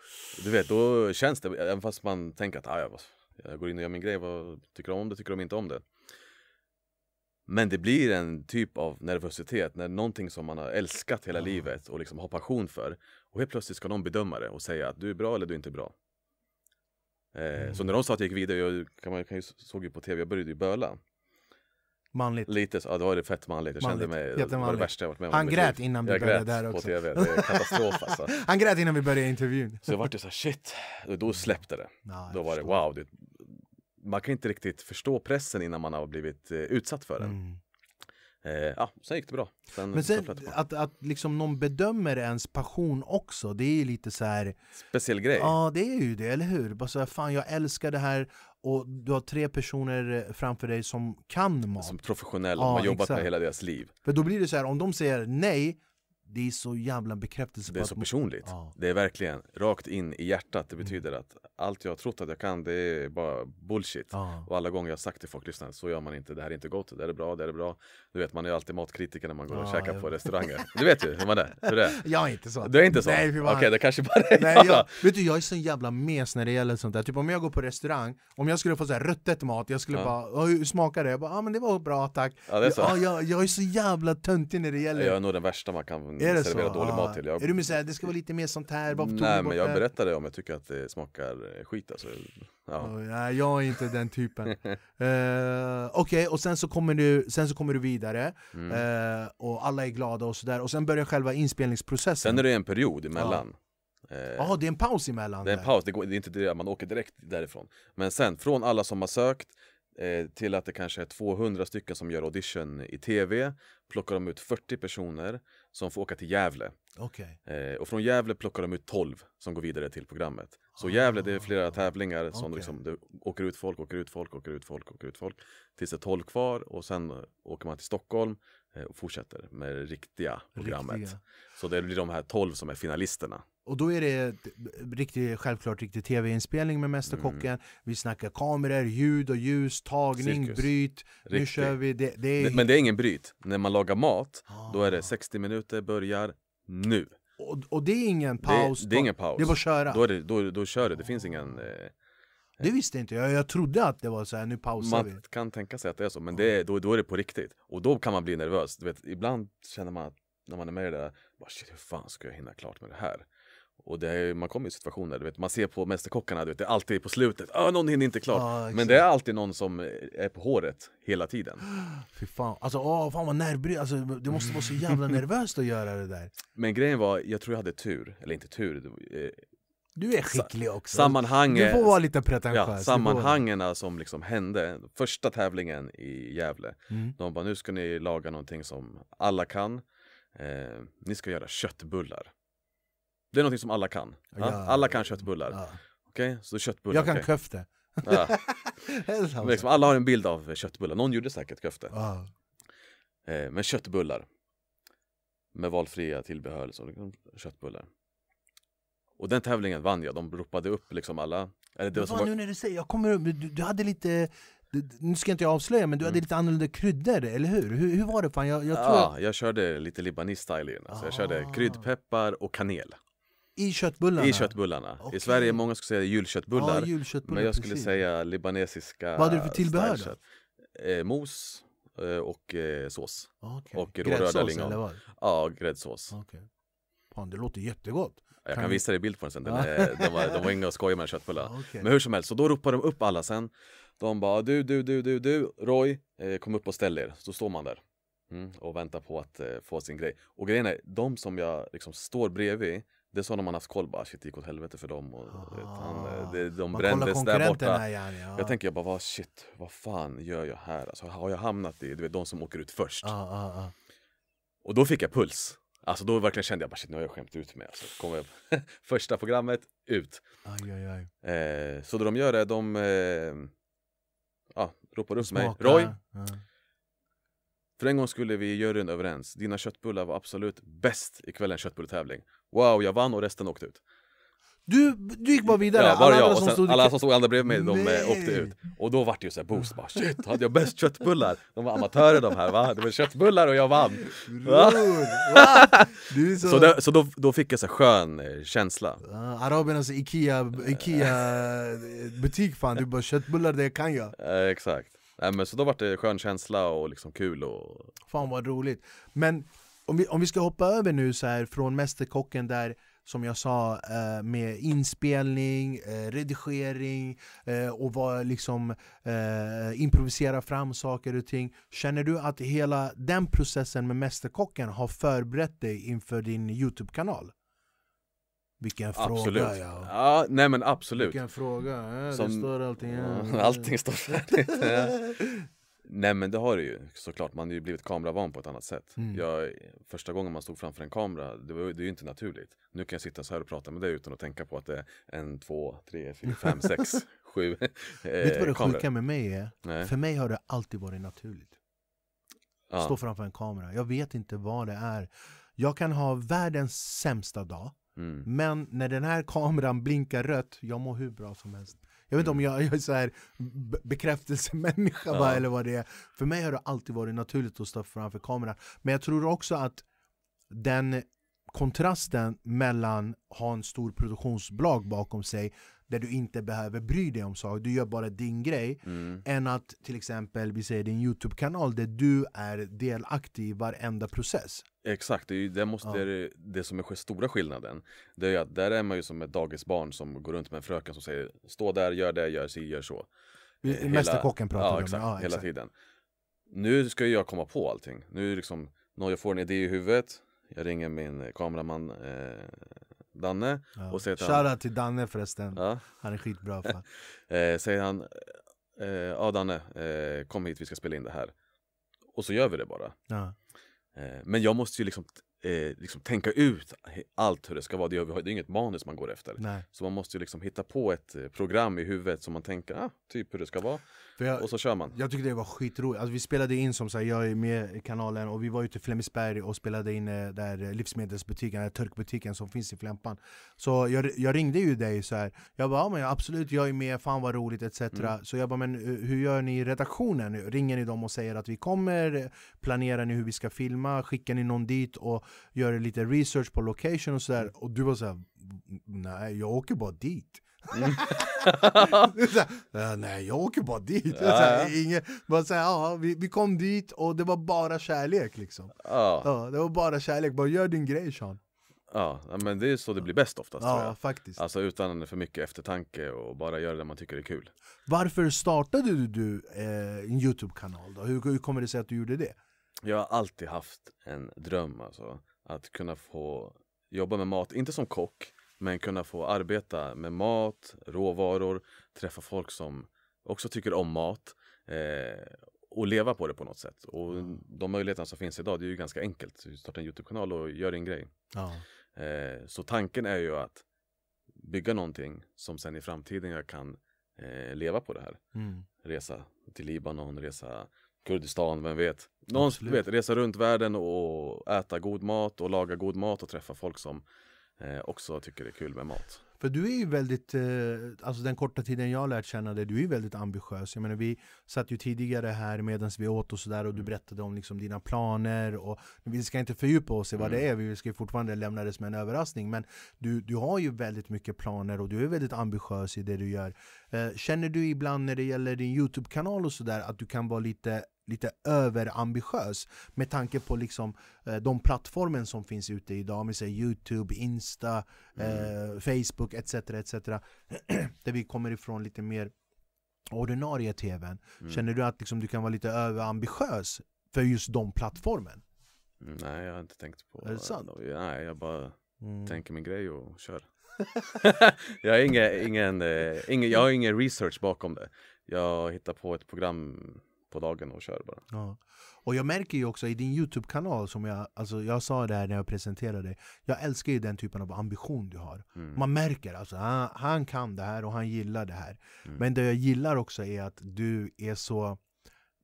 S2: du vet, då känns det, även fast man tänker att ah, jag, jag går in och gör min grej, vad, tycker de om det, tycker de inte om det. Men det blir en typ av nervositet när någonting som man har älskat hela
S1: Ja.
S2: livet och liksom har passion för och helt plötsligt ska någon bedöma det och säga att du är bra eller du är inte bra. Eh, Så
S1: Mm.
S2: när de sa att jag gick vidare, jag, kan man, kan ju, såg ju på tv, jag började ju böla.
S1: Manligt.
S2: Lite så, ja det var det fett manligt. Jag kände
S1: Manligt.
S2: mig, det var det värsta jag varit med om.
S1: Han grät innan vi
S2: Jag
S1: började
S2: grät
S1: där
S2: på
S1: också.
S2: tv, det är katastrof alltså.
S1: Han grät innan vi började intervjun.
S2: Så jag vart ju såhär shit, då släppte det.
S1: Ja,
S2: Då var det
S1: förstår.
S2: wow, det, man kan inte riktigt förstå pressen innan man har blivit eh, utsatt för den.
S1: Mm.
S2: Eh, ja, sen gick det bra. Sen,
S1: Men sen att, att liksom någon bedömer ens passion också, det är ju lite så här.
S2: Speciell grej.
S1: Ja det är ju det, eller hur? Bara så här, fan jag älskar det här och du har tre personer eh, framför dig som kan mat.
S2: Som professionell,
S1: Ja,
S2: har jobbat
S1: exakt.
S2: med hela deras liv.
S1: För då blir det så här, om de säger nej, det är så jävla bekräftelse
S2: Det är så
S1: att
S2: personligt.
S1: Ja.
S2: Det är verkligen rakt in i hjärtat. Det betyder att allt jag har trott att jag kan, det är bara bullshit.
S1: Ja.
S2: Och alla gånger jag har sagt till folk, lyssna, så gör man inte, det här är inte gott, det här är bra, det här är bra. Du vet, man är ju alltid matkritiker när man går och
S1: Ja,
S2: käkar
S1: jag
S2: på restauranger. Du vet ju hur man är. Hur det är.
S1: Jag är inte så.
S2: Du är inte så?
S1: Nej,
S2: Okej,
S1: fan.
S2: det kanske bara är
S1: Nej,
S2: jag.
S1: jag, vet du, jag är så jävla mes när det gäller sånt där. Typ om jag går på restaurang, om jag skulle få så här ruttet mat, jag skulle bara "Ja, hur smakar det?” Jag bara “Ja men det var bra tack”
S2: Ja, det är så.
S1: Ja, jag, jag är så jävla töntig när det gäller
S2: Jag är nog den värsta man kan
S1: Är det
S2: servera
S1: så?
S2: dålig
S1: Ja.
S2: mat till. Jag...
S1: Är du med såhär, det ska vara lite mer sånt här, tog
S2: Nej men jag berättar det om jag tycker att det smakar eh, skit alltså. Ja.
S1: Ja, Nej, jag är inte den typen. uh, Okej, och sen så, kommer du, sen så kommer du vidare,
S2: Mm.
S1: eh, och alla är glada och sådär, och sen börjar själva inspelningsprocessen.
S2: Sen är det en period emellan. Eh,
S1: Jaha, det är en paus emellan?
S2: Det är en
S1: där.
S2: paus, det, går, det är inte det, man åker direkt därifrån. Men sen, från alla som har sökt eh, till att det kanske är 200 stycken som gör audition i TV plockar de ut 40 personer som får åka till Gävle.
S1: Okej.
S2: Eh, och från Gävle plockar de ut 12 som går vidare till programmet. Så Gävle, det är flera tävlingar som liksom, det åker ut folk, åker ut folk, åker ut folk, åker ut folk. Tills det är 12 kvar och sen åker man till Stockholm eh, och fortsätter med det riktiga programmet.
S1: Riktiga.
S2: Så det blir de här 12 som är finalisterna.
S1: Och då är det riktigt, självklart riktig tv-inspelning med Mästerkocken Vi snackar kameror, ljud och ljus, tagning,
S2: Mm. Cirkus.
S1: bryt Nu
S2: Riktigt.
S1: kör vi, det, det är
S2: Det- Men det är ingen bryt. När man lagar mat, då är
S1: Ah.
S2: det 60 minuter, börjar nu.
S1: och, och det är ingen
S2: Det,
S1: paus,
S2: det är ingen paus.
S1: det är bara att köra
S2: Då, är det, då, då kör du, det finns ingen... Eh,
S1: Det visste inte jag, jag trodde att det var så här, nu pausar vi
S2: man kan tänka sig att det är så, men det då, då är det på riktigt. Och då kan man bli nervös. Du vet, ibland känner man att när man är med i det där, bara, shit, hur fan ska jag hinna klart med det här? Och det är, man kommer i situationer, du vet, man ser på Mästerkockarna, du vet, det är alltid på slutet, ah, någon hinner inte klart.
S1: Ja,
S2: men det är alltid någon som är på håret hela tiden.
S1: Fy fan, alltså åh, fan vad nervbrytande, alltså, det måste vara så jävla nervöst att göra det där
S2: Men grejen var, jag tror jag hade tur, eller inte tur, eh,
S1: Du är skicklig också
S2: sammanhang,
S1: Du får vara lite pretentiös
S2: ja, sammanhangen som liksom hände, första tävlingen i Gävle,
S1: Mm.
S2: de bara nu ska ni laga någonting som alla kan, eh, ni ska göra köttbullar. Det är någonting som alla kan. Ja?
S1: Ja.
S2: Alla kan köttbullar.
S1: Ja.
S2: Okej, så köttbullar.
S1: Jag kan
S2: okej.
S1: köfte.
S2: Men liksom, Alla har en bild av köttbullar, någon gjorde säkert köfte. Eh, men köttbullar. Med valfria tillbehör, så liksom, köttbullar. Och den tävlingen vann jag, de ropade upp liksom alla. Eller det var
S1: nu när du säger, jag kommer upp, du, du hade lite nu ska jag inte avslöja, men du
S2: Mm.
S1: hade lite annorlunda kryddor, eller hur? Hur, hur var det? Fan? Jag, jag tror
S2: ja, jag körde lite den. Alltså, jag körde
S1: Ah.
S2: kryddpeppar och kanel
S1: I köttbullarna?
S2: i köttbullarna.
S1: Okej.
S2: I Sverige, många skulle säga julköttbullar.
S1: Ja, julköttbullar,
S2: men jag skulle
S1: precis.
S2: säga libanesiska
S1: Vad hade du för tillbehör då?
S2: Eh, mos eh, och eh, sås.
S1: Okej.
S2: och rårörda lingon.
S1: eller vad?
S2: Ja, gräddsås.
S1: Okej. Fan, det låter jättegott.
S2: Jag
S1: Kan
S2: kan
S1: vi-
S2: visa dig bild på den sen. Den är, de, var, de var inga att skoja med köttbullar.
S1: Okej.
S2: Men hur som helst, så då ropar de upp alla sen. De bara du, du, du, du, du, Roy, eh, kom upp och ställ er. Så står man där mm, och väntar på att eh, få sin grej. Och grejen är, de som jag liksom står bredvid, det är sådana man haft koll. Ah, Shit, det gick åt helvete för dem. Och, vet, han, eh, det, de
S1: Ah. Man
S2: brändes där borta.
S1: yani, ja.
S2: Jag tänker jag bara, vad, shit, vad fan gör jag här? Alltså, har jag hamnat i du vet, de som åker ut först?
S1: Ja, ja, ja.
S2: Och då fick jag puls. Alltså då verkligen kände jag bara shit, nu har jag skämt ut mig. Alltså, jag första programmet, ut.
S1: Aj, aj, aj.
S2: Eh, så det de gör är de eh, ja, ropar upp mig.
S1: Smaka.
S2: Roy,
S1: Ja.
S2: För en gång skulle vi i juryn överens. Dina köttbullar var absolut bäst i kvällens köttbulletävling. Wow, jag vann och resten åkte ut.
S1: Du, du gick bara vidare,
S2: Ja, bara
S1: alla
S2: jag och
S1: som
S2: sen,
S1: stod
S2: alla som stod andra bredvid mig, de
S1: Nej.
S2: eh, åkte ut. Och då vart det ju såhär boost, bara shit, hade jag bäst köttbullar? De var amatörer de här va? Det var köttbullar och jag vann. Va?
S1: Så...
S2: Så, det, så då, då fick jag så här skön eh, känsla.
S1: Ja, arabernas Ikea, Ikea butik fan, du bara köttbullar det kan jag
S2: Eh, exakt. Nej, men så då vart det skön känsla och liksom kul och
S1: Fan vad roligt Men om vi, om vi ska hoppa över nu så här från Mästerkocken där som jag sa, eh, med inspelning, eh, redigering eh, och var liksom, improvisera fram saker och ting. Känner du att hela den processen med Mästerkocken har förberett dig inför din Youtube-kanal? Vilken
S2: absolut.
S1: fråga ja.
S2: ja! Nej men absolut
S1: Vilken fråga, ja,
S2: Som-
S1: det står allting här.
S2: Allting står färdigt Nej men det har det ju såklart, man har ju blivit kameravan på ett annat sätt
S1: Mm.
S2: jag, Första gången man stod framför en kamera, det, var, det är ju inte naturligt Nu kan jag sitta så här och prata med dig utan att tänka på att det är en, två, tre, fyra, fem, sex, sju eh,
S1: Vet du vad det
S2: kameror.
S1: sjuka med mig är?
S2: Nej.
S1: För mig har det alltid varit naturligt
S2: Ja.
S1: Stå framför en kamera, jag vet inte vad det är Jag kan ha världens sämsta dag
S2: Mm.
S1: Men när den här kameran blinkar rött, jag mår hur bra som helst Jag vet inte om jag, jag är så här be- bekräftelsemänniska
S2: Ja.
S1: eller vad det är För mig har det alltid varit naturligt att stå framför kameran Men jag tror också att den kontrasten mellan ha en stor produktionsbolag bakom sig där du inte behöver bry dig om saker, du gör bara din grej
S2: Mm.
S1: än att till exempel vi säger din Youtube-kanal där du är delaktig i varenda process.
S2: Exakt, det är ju det, måste,
S1: Ja.
S2: det, det- som är stora skillnaden. Det är ju att där är man ju som ett dagisbarn som går runt med en fröken som säger Stå där, gör det, gör si, gör så. Eh, hela-
S1: Mästerkocken pratar
S2: ja,
S1: om,
S2: exakt,
S1: ja,
S2: hela
S1: exakt.
S2: tiden. Nu ska ju jag komma på allting. Nu liksom, när jag får en idé i huvudet. Jag ringer min kameraman eh, Danne
S1: Ja.
S2: och säger till
S1: Shoutout till Danne förresten,
S2: ja,
S1: han är skitbra fan.
S2: eh, Säger han eh, Ja Danne, eh, kom hit vi ska spela in det här Och så gör vi det bara
S1: Ja.
S2: Eh, Men jag måste ju liksom, eh, liksom tänka ut allt hur det ska vara. Det är, det är inget manus man går efter.
S1: Nej.
S2: Så man måste ju liksom hitta på ett eh, program i huvudet som man tänker, ah, typ hur det ska vara.
S1: Jag,
S2: Och så kör man.
S1: jag tyckte det var skitroligt, alltså, vi spelade in som sagt, jag är med i kanalen och vi var ute i Flemingsberg och spelade in eh, där livsmedelsbutiken, där turkbutiken som finns i Flämpan Så jag, jag ringde ju dig så här. jag bara ja, men absolut jag är med, fan vad roligt etc
S2: Mm.
S1: Så jag bara men eh, hur gör ni i redaktionen? Ringer ni dem och säger att vi kommer? Planerar ni hur vi ska filma? Skickar ni någon dit och gör lite research på location och sådär? Och du var såhär, nej jag åker bara dit
S2: Mm.
S1: så här, "Äh, nej jag åker bara dit.
S2: Ja.
S1: Här, ingen, bara så här, ja, vi, vi kom dit och det var bara kärlek liksom.
S2: Ja,
S1: Ja, det var bara kärlek, bara gör din grej Sean.
S2: ja, ja, men det är så det blir bäst oftast tror
S1: Ja,
S2: jag.
S1: faktiskt.
S2: Alltså utan för mycket eftertanke och bara göra det man tycker är kul.
S1: Varför startade du, du eh, en Youtube-kanal då? Hur, hur kommer det sig att du gjorde det?
S2: Jag har alltid haft en dröm alltså. Att kunna få jobba med mat, inte som kock, men kunna få arbeta med mat, råvaror, träffa folk som också tycker om mat eh, och leva på det på något sätt. Och de möjligheterna som finns idag, det är ju ganska enkelt. Du startar en Youtube-kanal och gör din grej.
S1: Ja.
S2: Eh, så tanken är ju att bygga någonting som sen i framtiden jag kan eh, leva på det här.
S1: Mm.
S2: Resa till Libanon, resa Kurdistan, vem vet? Någon
S1: Absolut.
S2: vet, resa runt världen och äta god mat och laga god mat och träffa folk som eh, också tycker det är kul med mat.
S1: För du är ju väldigt, eh, alltså den korta tiden jag har lärt känna dig, du är ju väldigt ambitiös. Jag menar vi satt ju tidigare här medan vi åt och sådär och du berättade om liksom dina planer och vi ska inte fördjupa oss i vad det är, vi ska ju fortfarande lämna det som en överraskning men du, du har ju väldigt mycket planer och du är väldigt ambitiös i det du gör. Eh, känner du ibland när det gäller din Youtube-kanal och sådär att du kan vara lite lite överambitiös med tanke på liksom, eh, de plattformen som finns ute idag, med säger Youtube, Insta, eh, Facebook etc. etc. där vi kommer ifrån lite mer ordinarie tvn.
S2: Mm.
S1: Känner du att liksom, du kan vara lite överambitiös för just de plattformen?
S2: Mm, nej, jag har inte tänkt på
S1: Är det sant?
S2: Nej, jag bara
S1: Mm.
S2: tänker min grej och kör. jag, har ingen, ingen, eh, ingen, jag har ingen research bakom det. Jag hittar på ett program på dagen och kör bara.
S1: Ja. Och jag märker ju också i din Youtube-kanal, som jag, alltså jag sa det här när jag presenterade dig, jag älskar ju den typen av ambition du har.
S2: Mm.
S1: Man märker alltså, han, han kan det här och han gillar det här.
S2: Mm.
S1: Men det jag gillar också är att du är så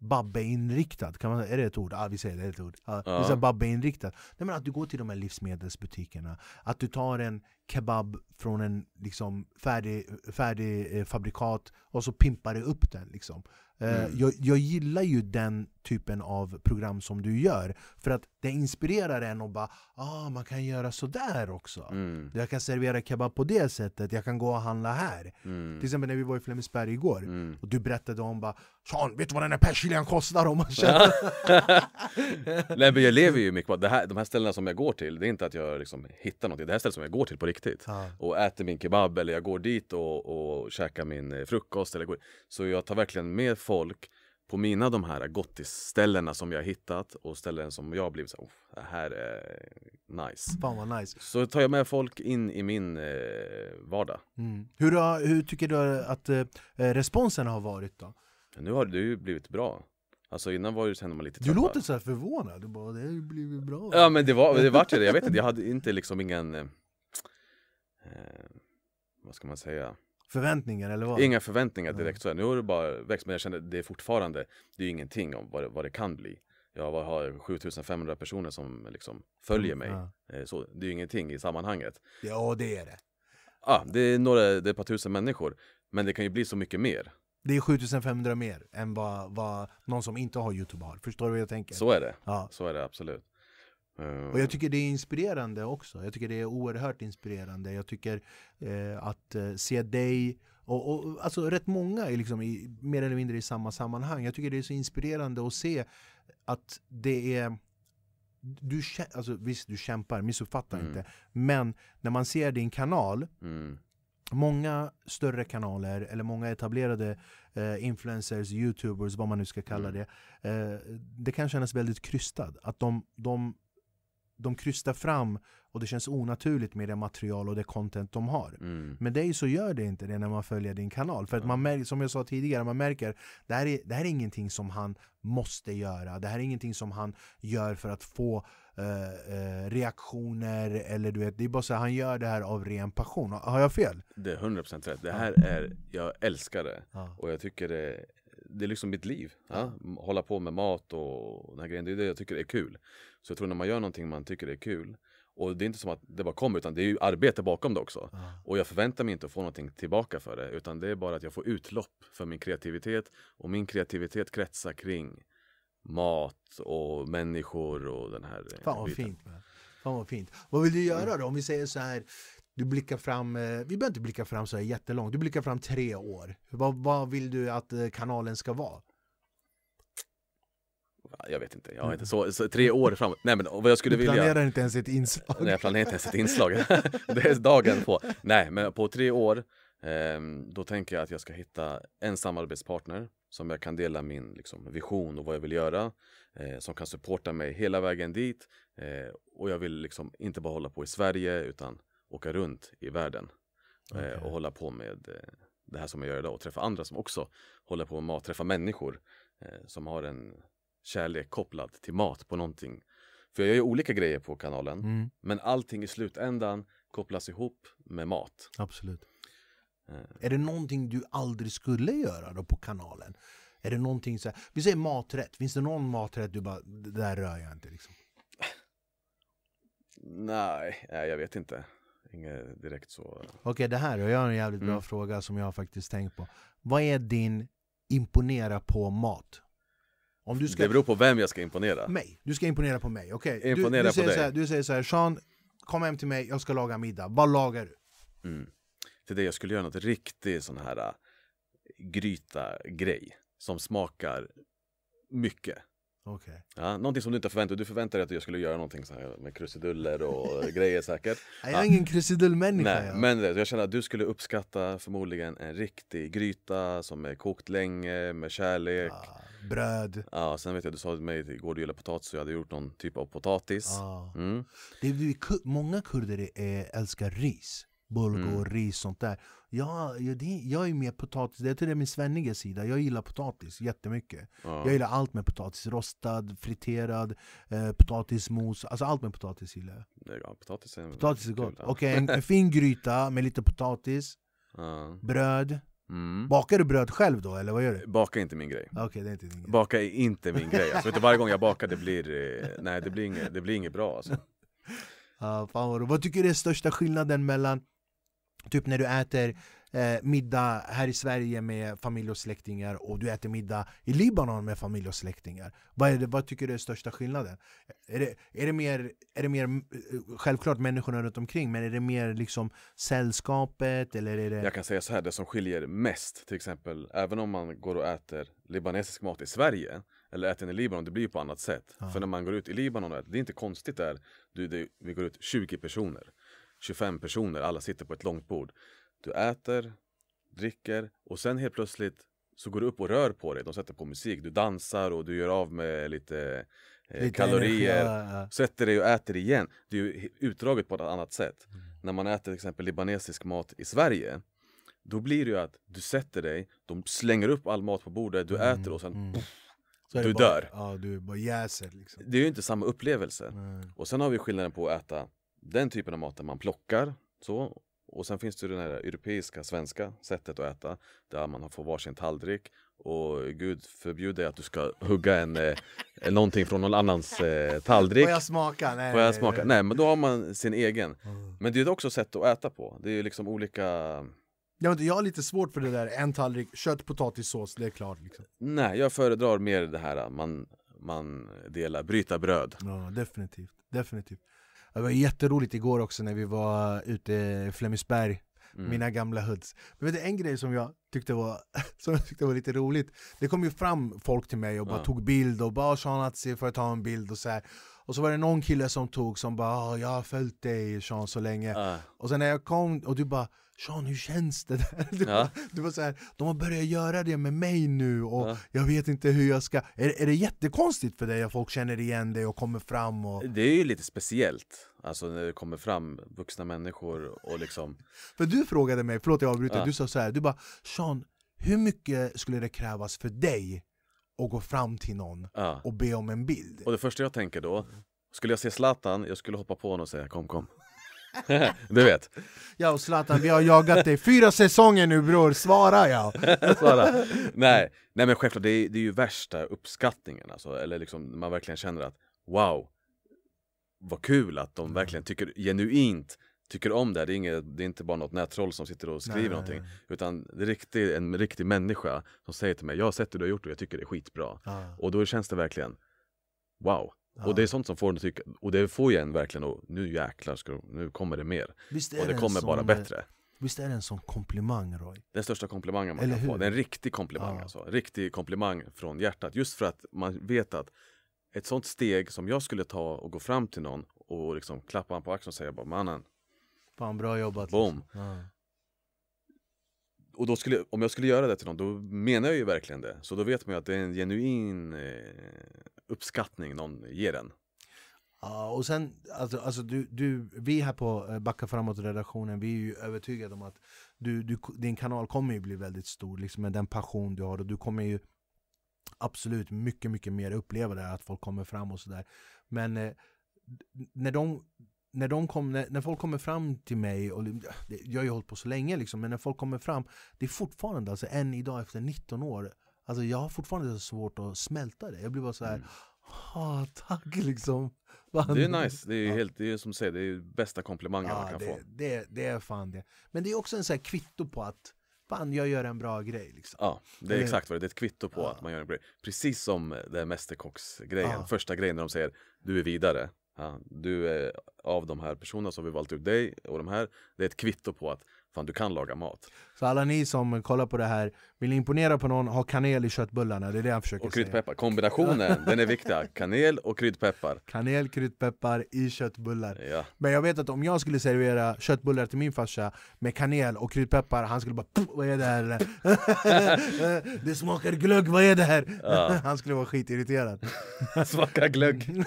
S1: Babbe-inriktad, kan man, är det ett ord? Ja vi säger det, är ett ord. Är
S2: Ja.
S1: Babbe-inriktad. Nej, men att du går till de här livsmedelsbutikerna, att du tar en kebab från en liksom, färdig, färdig eh, fabrikat och så pimpar du upp den. Liksom. Eh,
S2: Mm.
S1: jag, jag gillar ju den typen av program som du gör, för att det inspirerar en och bara ah, man kan göra sådär också.
S2: Mm.
S1: Jag kan servera kebab på det sättet, jag kan gå och handla här.
S2: Mm.
S1: Till exempel när vi var i Flemingsberg igår,
S2: Mm.
S1: och du berättade om bara Sean, vet du vad den här persiljan kostar? Om man känner...
S2: Nej men jag lever ju mycket på det här, de här ställena som jag går till, det är inte att jag liksom hittar något. Det här stället som jag går till på viktigt.
S1: Ja.
S2: Och äter min kebab eller jag går dit och, och käkar min eh, frukost. Eller går. Så jag tar verkligen med folk på mina de här gottisställena som jag hittat och ställen som jag blivit så här, "Oh, det här är nice.
S1: Fan vad nice.
S2: Så tar jag med folk in i min eh, vardag.
S1: Mm. Hur, har, hur tycker du att eh, responsen har varit då?
S2: Nu har det ju blivit bra. Alltså innan var det så man lite
S1: Du
S2: trötta.
S1: låter så här förvånad, du bara det har ju blivit bra.
S2: Ja men det var det vart det, jag vet inte, jag hade inte liksom ingen eh, Vad ska man säga?
S1: Förväntningar eller vad?
S2: Inga förväntningar direkt så. Nu har det bara växt men jag känner det är fortfarande Det är ingenting om vad det, vad det kan bli Jag har- har 7500 personer som liksom följer mig. Eh, så Det är ju ingenting i sammanhanget
S1: Ja det är det.
S2: Ja, det är några, det är ett par tusen människor Men det kan ju bli så mycket mer
S1: Det är 7500 mer än vad, vad någon som inte har Youtube har. Förstår du vad jag tänker?
S2: Så är det,
S1: Ja.
S2: så är det absolut
S1: Och jag tycker det är inspirerande också. Jag tycker det är oerhört inspirerande. Jag tycker eh, att eh, se dig och, och alltså rätt många är liksom i, mer eller mindre i samma sammanhang. Jag tycker det är så inspirerande att se att det är du, alltså, visst, du kämpar, missuppfatta
S2: Mm.
S1: inte. Men när man ser din kanal,
S2: mm,
S1: många större kanaler eller många etablerade eh, influencers, youtubers, vad man nu ska kalla
S2: Mm.
S1: det. Eh, det kan kännas väldigt krystat. Att de, de, de krystar fram och det känns onaturligt med det material och det content de har.
S2: mm,
S1: Med dig så gör det inte det när man följer din kanal. För att man märker, som jag sa tidigare, man märker det här, är, det här är ingenting som han måste göra. Det här är ingenting som han gör för att få eh, eh, reaktioner eller du vet, det är bara så här, han gör det här av ren passion. Har jag fel?
S2: Det är 100% rätt. Det här är, jag älskar det
S1: Ja.
S2: Och jag tycker det, det är liksom mitt liv. Ja? Hålla på med mat och den här grejen, det är det jag tycker är kul. Så jag tror när man gör någonting man tycker är kul och det är inte som att det bara kommer utan det är ju arbete bakom det också.
S1: Ja.
S2: Och jag förväntar mig inte att få någonting tillbaka för det utan det är bara att jag får utlopp för min kreativitet och min kreativitet kretsar kring mat och människor och den här eh,
S1: Fan vad
S2: biten.
S1: fint. Man. Fan vad fint. Vad vill du göra då? Om vi säger så här, du blickar fram, eh, vi behöver inte blicka fram så här jättelångt, du blickar fram tre år. Vad, vad vill du att eh, kanalen ska vara?
S2: Jag vet inte, jag har inte så, så tre år framåt. Nej men vad jag skulle
S1: Du
S2: vilja
S1: planerar inte ens ett inslag.
S2: Nej, jag planerar inte ens ett inslag. det är dagen på. Nej, men på tre år, ehm, då tänker jag att jag ska hitta en samarbetspartner som jag kan dela min liksom, vision och vad jag vill göra. Eh, som kan supporta mig hela vägen dit. Eh, och jag vill liksom inte bara hålla på i Sverige utan åka runt i världen. Eh,
S1: Okej.
S2: och hålla på med eh, det här som jag gör idag och träffa andra som också håller på med mat, träffa människor eh, som har en kärlek kopplad till mat på någonting. För jag gör ju olika grejer på kanalen.
S1: Mm,
S2: Men allting i slutändan kopplas ihop med mat.
S1: absolut. Är det någonting du aldrig skulle göra då på kanalen? Är det någonting så här, vi säger maträtt, finns det någon maträtt du bara, det där rör jag inte liksom?
S2: nej, jag vet inte. Inget direkt så.
S1: Okej det här, jag har en jävligt bra
S2: Mm.
S1: fråga som jag har faktiskt tänkt på. Vad är din imponera på mat? Om du ska
S2: Det beror på vem jag ska imponera.
S1: mig. Du ska imponera på mig, okej? Du,
S2: Imponera
S1: du,
S2: på
S1: säger
S2: dig.
S1: så här, du säger så här, Sean, kom hem till mig, jag ska laga middag. Vad lagar du?
S2: Mm. Till det jag skulle göra något riktigt sån här äh, gryta-grej. Som smakar mycket.
S1: Okej.
S2: Ja, någonting som du inte förväntar dig. Du förväntar dig att jag skulle göra någonting så här med krusiduller och grejer säkert.
S1: Jag är ingen krusidullmänniska.
S2: Nej,
S1: jag.
S2: men jag känner att du skulle uppskatta förmodligen en riktig gryta som är kokt länge med kärlek.
S1: Ah, bröd.
S2: Ja, sen vet jag, du sa till mig igår du gillar potatis så jag hade gjort någon typ av potatis.
S1: Ah.
S2: Mm.
S1: Det är, många kurder är, älskar ris. Bulgur,
S2: Mm.
S1: ris, sånt där. Ja, jag, det, jag är mer potatis, det är till det min svenniga sida. Jag gillar potatis jättemycket.
S2: Ja.
S1: Jag gillar allt med potatis. Rostad, friterad, eh, potatismos. Alltså allt med potatis gillar jag.
S2: Ja, potatis är,
S1: Potatis är gott. Okej, en, en fin gryta med lite potatis,
S2: Ja.
S1: bröd.
S2: Mm.
S1: Bakar du bröd själv då, eller vad gör du?
S2: Baka är inte min grej.
S1: Okej, det är inte din grej.
S2: Baka är inte min grej. Alltså, vet du, varje gång jag bakar det blir, eh, nej det blir inget, det blir inget bra alltså.
S1: Ja, fan vad, vad tycker du är största skillnaden mellan Typ när du äter eh, middag här i Sverige med familj och släktingar och du äter middag i Libanon med familj och släktingar. Vad, det, vad tycker du är största skillnaden? Är det, är det mer, är det mer eh, självklart människorna runt omkring men är det mer liksom sällskapet eller är det...
S2: Jag kan säga så här, det som skiljer mest till exempel, även om man går och äter libanesisk mat i Sverige eller äter den i Libanon, det blir ju på annat sätt.
S1: Ja.
S2: För när man går ut i Libanon, och äter, det är inte konstigt där, du, det, vi går ut 20 personer. 25 personer, alla sitter på ett långt bord. Du äter, dricker och sen helt plötsligt så går du upp och rör på dig. De sätter på musik, du dansar och du gör av med lite, eh,
S1: Lite
S2: kalorier.
S1: energi, ja.
S2: Sätter dig och äter igen. Det är ju utdraget på ett annat sätt.
S1: Mm.
S2: När man äter till exempel libanesisk mat i Sverige då blir det ju att du sätter dig, de slänger upp all mat på bordet, du äter och sen
S1: mm. det
S2: Du
S1: bara,
S2: dör.
S1: Ja, du bara jäser liksom.
S2: Det är ju inte samma upplevelse.
S1: Nej.
S2: Och sen har vi skillnaden på att äta den typen av mat där man plockar så och sen finns det det här europeiska, svenska sättet att äta där man får varsin tallrik och gud förbjude att du ska hugga en, eh, någonting från någon annans eh, tallrik
S1: Får jag smaka? Nej,
S2: Får jag smaka?
S1: nej.
S2: Nej men då har man sin egen
S1: Mm.
S2: Men det är också sätt att äta på Det är ju liksom olika
S1: Jag, vet jag har lite svårt för det där, en tallrik kött, potatissås, det är klart liksom.
S2: Nej jag föredrar mer det här man, man delar, bryta bröd
S1: Ja, definitivt, definitivt. Det var jätteroligt igår också när vi var ute i Flemingsberg,
S2: Mm.
S1: mina gamla hoods. Men vet du, en grej som jag tyckte var, som jag tyckte var lite roligt, det kom ju fram folk till mig och bara
S2: Ja.
S1: tog bild och bara “Sean Atzi, får jag ta en bild?” och så här. Och så var det någon kille som tog som bara "Ah, “Jag har följt dig Sean så länge”
S2: Ah,
S1: Och sen när jag kom och du bara Sean hur känns det där? Du,
S2: Ja.
S1: du var så här, de har börjat göra det med mig nu och
S2: Ja.
S1: jag vet inte hur jag ska är, är det jättekonstigt för dig att folk känner igen dig och kommer fram? Och...
S2: Det är ju lite speciellt Alltså när det kommer fram vuxna människor och liksom
S1: För du frågade mig, förlåt jag avbryter,
S2: Ja.
S1: du sa så här, du bara Sean, hur mycket skulle det krävas för dig att gå fram till någon och be om en bild?
S2: Och det första jag tänker då Skulle jag se Zlatan, jag skulle hoppa på honom och säga kom kom Du vet,
S1: Ja Zlatan, vi har jagat dig fyra säsonger nu bror, svara ja!
S2: svara. Nej, nej men självklart, det är, det är ju värsta uppskattningen alltså, Eller liksom man verkligen känner att wow Vad kul att de verkligen tycker genuint Tycker om det här, det är, inget, det är inte bara något nättroll som sitter och skriver
S1: Nej,
S2: någonting
S1: nej.
S2: Utan det är riktigt, en riktig människa som säger till mig Jag har sett hur du har gjort och jag tycker det är skitbra.
S1: Ja,
S2: Och då känns det verkligen Wow!
S1: Ja.
S2: Och det är sånt som får en att tycka, och det får ju en verkligen att nu jäklar, ska, nu kommer det mer
S1: Visst är
S2: Och det kommer bara
S1: sån-
S2: bättre
S1: Visst är det en sån komplimang Roy?
S2: Den största komplimangen man
S1: Eller
S2: kan få,
S1: hur?
S2: det är en riktig komplimang
S1: Ja.
S2: alltså Riktig komplimang från hjärtat, just för att man vet att Ett sånt steg som jag skulle ta och gå fram till någon och liksom klappa honom på axeln och säga bara mannen
S1: Fan bra jobbat
S2: Boom.
S1: liksom. ja.
S2: Och då skulle, om jag skulle göra det till någon, då menar jag ju verkligen det Så då vet man ju att det är en genuin eh, uppskattning någon ger en
S1: Ja, och sen, alltså, alltså du, du, vi här på eh, Backa framåt-redaktionen, vi är ju övertygade om att du, du, din kanal kommer ju bli väldigt stor, liksom med den passion du har och du kommer ju absolut mycket, mycket mer uppleva det här, att folk kommer fram och sådär. Men eh, när de när, de kom, när, när folk kommer fram till mig, och det, jag har ju hållit på så länge liksom, men när folk kommer fram, det är fortfarande, alltså än idag efter 19 år, alltså jag har fortfarande så svårt att smälta det. Jag blir bara så här,
S2: Mm.
S1: ah, tack liksom.
S2: Det är nice, det är
S1: Ja.
S2: helt, det är som du säger, det är bästa komplimangen man
S1: Ja,
S2: kan
S1: det,
S2: få
S1: det, det är fan det. Men det är också en sån här kvitto på att fan, jag gör en bra grej. Liksom.
S2: Ja, det är
S1: Eller-
S2: exakt vad det är, det är ett kvitto på
S1: Ja.
S2: att man gör en grej Precis som det här mästerkocksgrejen,
S1: Ja.
S2: första grejen när de säger Du är vidare ja, Du är av de här personerna som vi valt ut dig och de här. Det är ett kvitto på att fan du kan laga mat.
S1: Så alla ni som kollar på det här, vill ni imponera på någon, ha kanel i köttbullarna. Det är det han försöker
S2: Och
S1: säga.
S2: kryddpeppar, kombinationen den är viktig Kanel och kryddpeppar
S1: Kanel, kryddpeppar i köttbullar.
S2: Ja,
S1: Men jag vet att om jag skulle servera köttbullar till min farsa med kanel och kryddpeppar, han skulle bara "Puh, vad är det här? det smakar glögg, vad är det här?
S2: Ja.
S1: Han skulle vara skitirriterad.
S2: smaka glögg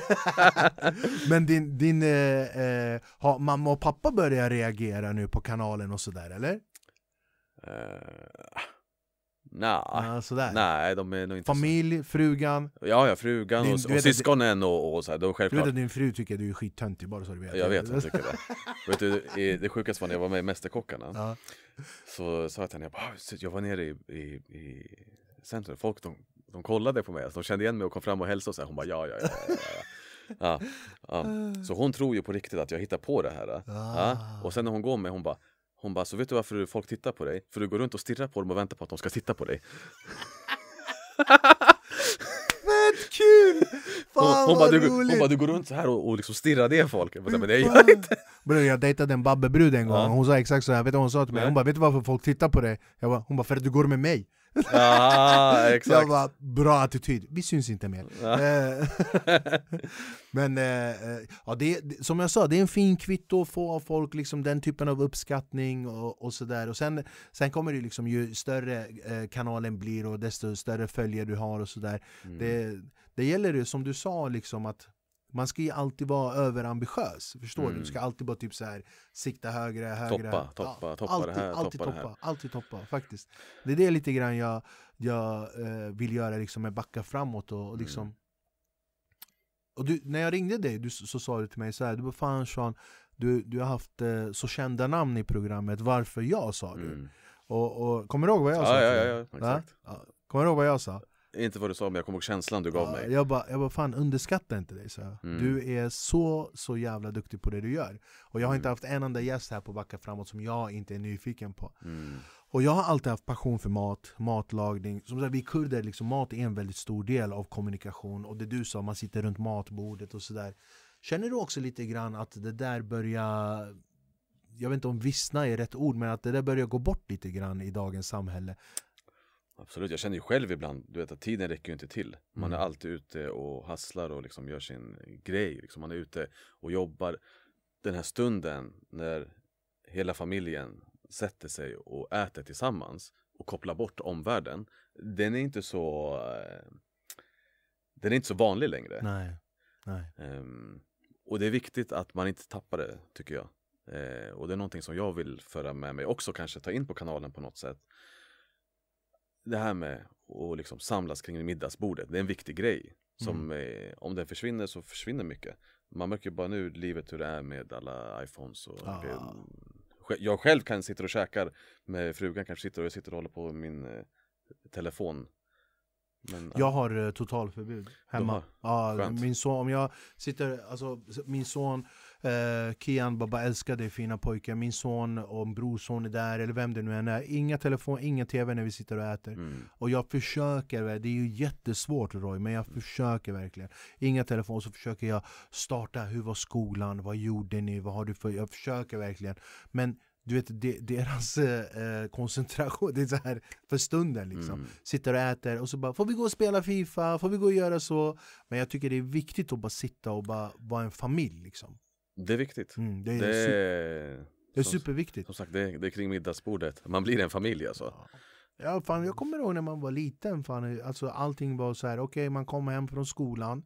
S1: Men din, din eh, eh, har mamma och pappa börjat reagera nu på kanalen och sådär eller?
S2: uh, Nah,
S1: Ja, sådär.
S2: nej de är nog inte
S1: Familj, frugan.
S2: Ja, ja, frugan
S1: Din-
S2: och, och syskonen och, och så här, då
S1: Du
S2: självklart
S1: vet att din fru tycker att du är skittöntig bara så du vet.
S2: Jag vet, jag tycker det Vet du, det sjukaste var när jag var med i Mästerkockarna
S1: Ja.
S2: Så sa jag till henne, jag, bara, "Ah, jag var nere i, i, i centrum, folk de, de kollade på mig, alltså, de kände igen mig och kom fram och hälsade och så här. Hon bara ja, ja, ja, ja, ja. Ja, ja. Så hon tror ju på riktigt att jag hittar på det här. Ja.
S1: Ah.
S2: Och sen när hon går med, hon bara hon bara, så vet du varför folk tittar på dig? För du går runt och stirrar på dem och väntar på att de ska titta på dig.
S1: Fett kul!
S2: Hon,
S1: Fan
S2: hon, bara,
S1: vad
S2: du,
S1: roligt!
S2: hon bara, du går runt så här och, och liksom stirrar det folk. Jag bara, men det gör jag inte.
S1: Bror jag dejtade en babbebrud en gång,
S2: Ja.
S1: hon sa exakt så här, vet du vad hon sa till mig?
S2: Nej.
S1: Hon bara 'Vet du varför folk tittar på dig?' Jag bara, hon bara 'För att du går med mig'
S2: Ja, exakt.
S1: Jag bara, bra attityd, vi syns inte mer. Eh, Men eh, eh, ja, det, som jag sa, det är en fin kvitto att få av folk liksom den typen av uppskattning och, och sådär. Och sen, sen kommer det liksom, ju större kanalen blir och desto större följare du har och sådär.
S2: Mm.
S1: Det, det gäller ju som du sa, liksom att man ska ju alltid vara överambitiös, förstår du?
S2: Mm.
S1: Du ska alltid bara typ så här sikta högre, högre.
S2: Toppa, toppa,
S1: Ja,
S2: toppa
S1: alltid,
S2: det här,
S1: alltid
S2: toppa det här.
S1: toppa, alltid toppa, faktiskt. Det är det lite grann jag, jag eh, vill göra liksom med backa framåt och, och
S2: Mm.
S1: liksom och du, när jag ringde dig du, så sa du till mig så här, du bara fan Sean, du, du har haft eh, så kända namn i programmet, varför jag sa du?
S2: Mm.
S1: Och, och kommer du ihåg vad jag sa?
S2: Ja, ja, ja, ja, exakt.
S1: Ja. Kommer du ihåg vad jag sa?
S2: Inte vad du sa, men jag kommer ihåg känslan du gav
S1: Ja,
S2: mig.
S1: Jag bara, jag bara fan underskatta inte dig så.
S2: Mm.
S1: Du är så, så jävla duktig på det du gör Och jag har inte
S2: Mm.
S1: haft en enda gäst här på Backa Framåt som jag inte är nyfiken på
S2: Mm.
S1: Och jag har alltid haft passion för mat, matlagning Som sagt, vi kurder, liksom, mat är en väldigt stor del av kommunikation Och det du sa, man sitter runt matbordet och sådär Känner du också lite grann att det där börjar Jag vet inte om vissna är rätt ord, men att det där börjar gå bort lite grann i dagens samhälle
S2: Absolut, jag känner ju själv ibland, du vet att tiden räcker ju inte till. Man är
S1: Mm.
S2: alltid ute och hasslar och liksom gör sin grej. Liksom. Man är ute och jobbar. Den här stunden när hela familjen sätter sig och äter tillsammans och kopplar bort omvärlden. Den är inte så eh, Den är inte så vanlig längre.
S1: Nej, nej
S2: Ehm, och det är viktigt att man inte tappar det, tycker jag. Eh, och det är någonting som jag vill föra med mig också, kanske ta in på kanalen på något sätt. Det här med att liksom samlas kring middagsbordet, det är en viktig grej. Som eh, om den försvinner så försvinner mycket. Man märker bara nu livet hur det är med alla iPhones och grejer. Sj- Jag själv kan sitta och käka med frugan, kanske sitter och jag sitter och håller på med min eh, telefon. Men,
S1: Jag har eh, totalförbud hemma.
S2: har?
S1: Ja,
S2: Skönt.
S1: min son, om jag sitter, alltså min son eh, Kian bara älskar dig fina pojkar. Min son och brorson är där, eller vem det nu än är. Inga telefon, ingen tv när vi sitter och äter.
S2: mm,
S1: Och jag försöker, det är ju jättesvårt Roy, men jag försöker verkligen. Inga telefon, så försöker jag starta, hur var skolan, vad gjorde ni, vad har du för... Jag försöker verkligen. Men du vet, de, deras eh, koncentration, det är så här för stunden liksom.
S2: mm.
S1: Sitter och äter och så bara, får vi gå och spela FIFA, får vi gå och göra så? Men jag tycker det är viktigt att bara sitta och bara vara en familj liksom.
S2: Det är viktigt.
S1: Mm, det är,
S2: Det är,
S1: det är
S2: som,
S1: superviktigt.
S2: som sagt, det är, det är kring middagsbordet. Man blir en familj alltså.
S1: Ja, fan, jag kommer ihåg när man var liten, fan, alltså, allting var så här. okej man kom hem från skolan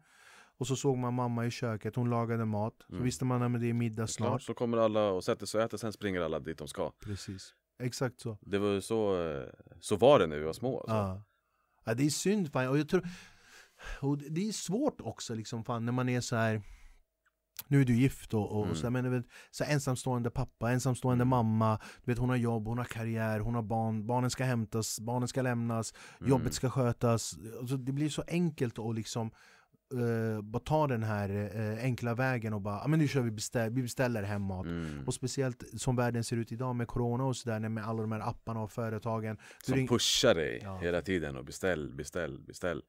S1: och så såg man mamma i köket, hon lagade mat. Så
S2: Mm.
S1: visste man att det är middag
S2: Snart
S1: snart.
S2: så kommer alla och sätter sig och äter, sen springer alla dit de ska.
S1: Precis, exakt så.
S2: Det var ju så, eh, så var det när vi var små. Alltså.
S1: Ja. ja, det är synd fan. Och jag tror, och det- det är svårt också liksom, fan, när man är så här. Nu är du gift och, och,
S2: Mm.
S1: så, men vet, så ensamstående pappa, ensamstående
S2: Mm.
S1: mamma Du vet hon har jobb, hon har karriär, hon har barn Barnen ska hämtas, barnen ska lämnas
S2: Mm.
S1: Jobbet ska skötas alltså, Det blir så enkelt att liksom eh, bara ta den här eh, enkla vägen och bara ah, men nu kör vi, beställ, vi beställer hem mat
S2: Mm.
S1: Och speciellt som världen ser ut idag med corona och sådär med alla de här apparna och företagen
S2: Som pushar dig
S1: Ja.
S2: hela tiden och beställ, beställ, beställ.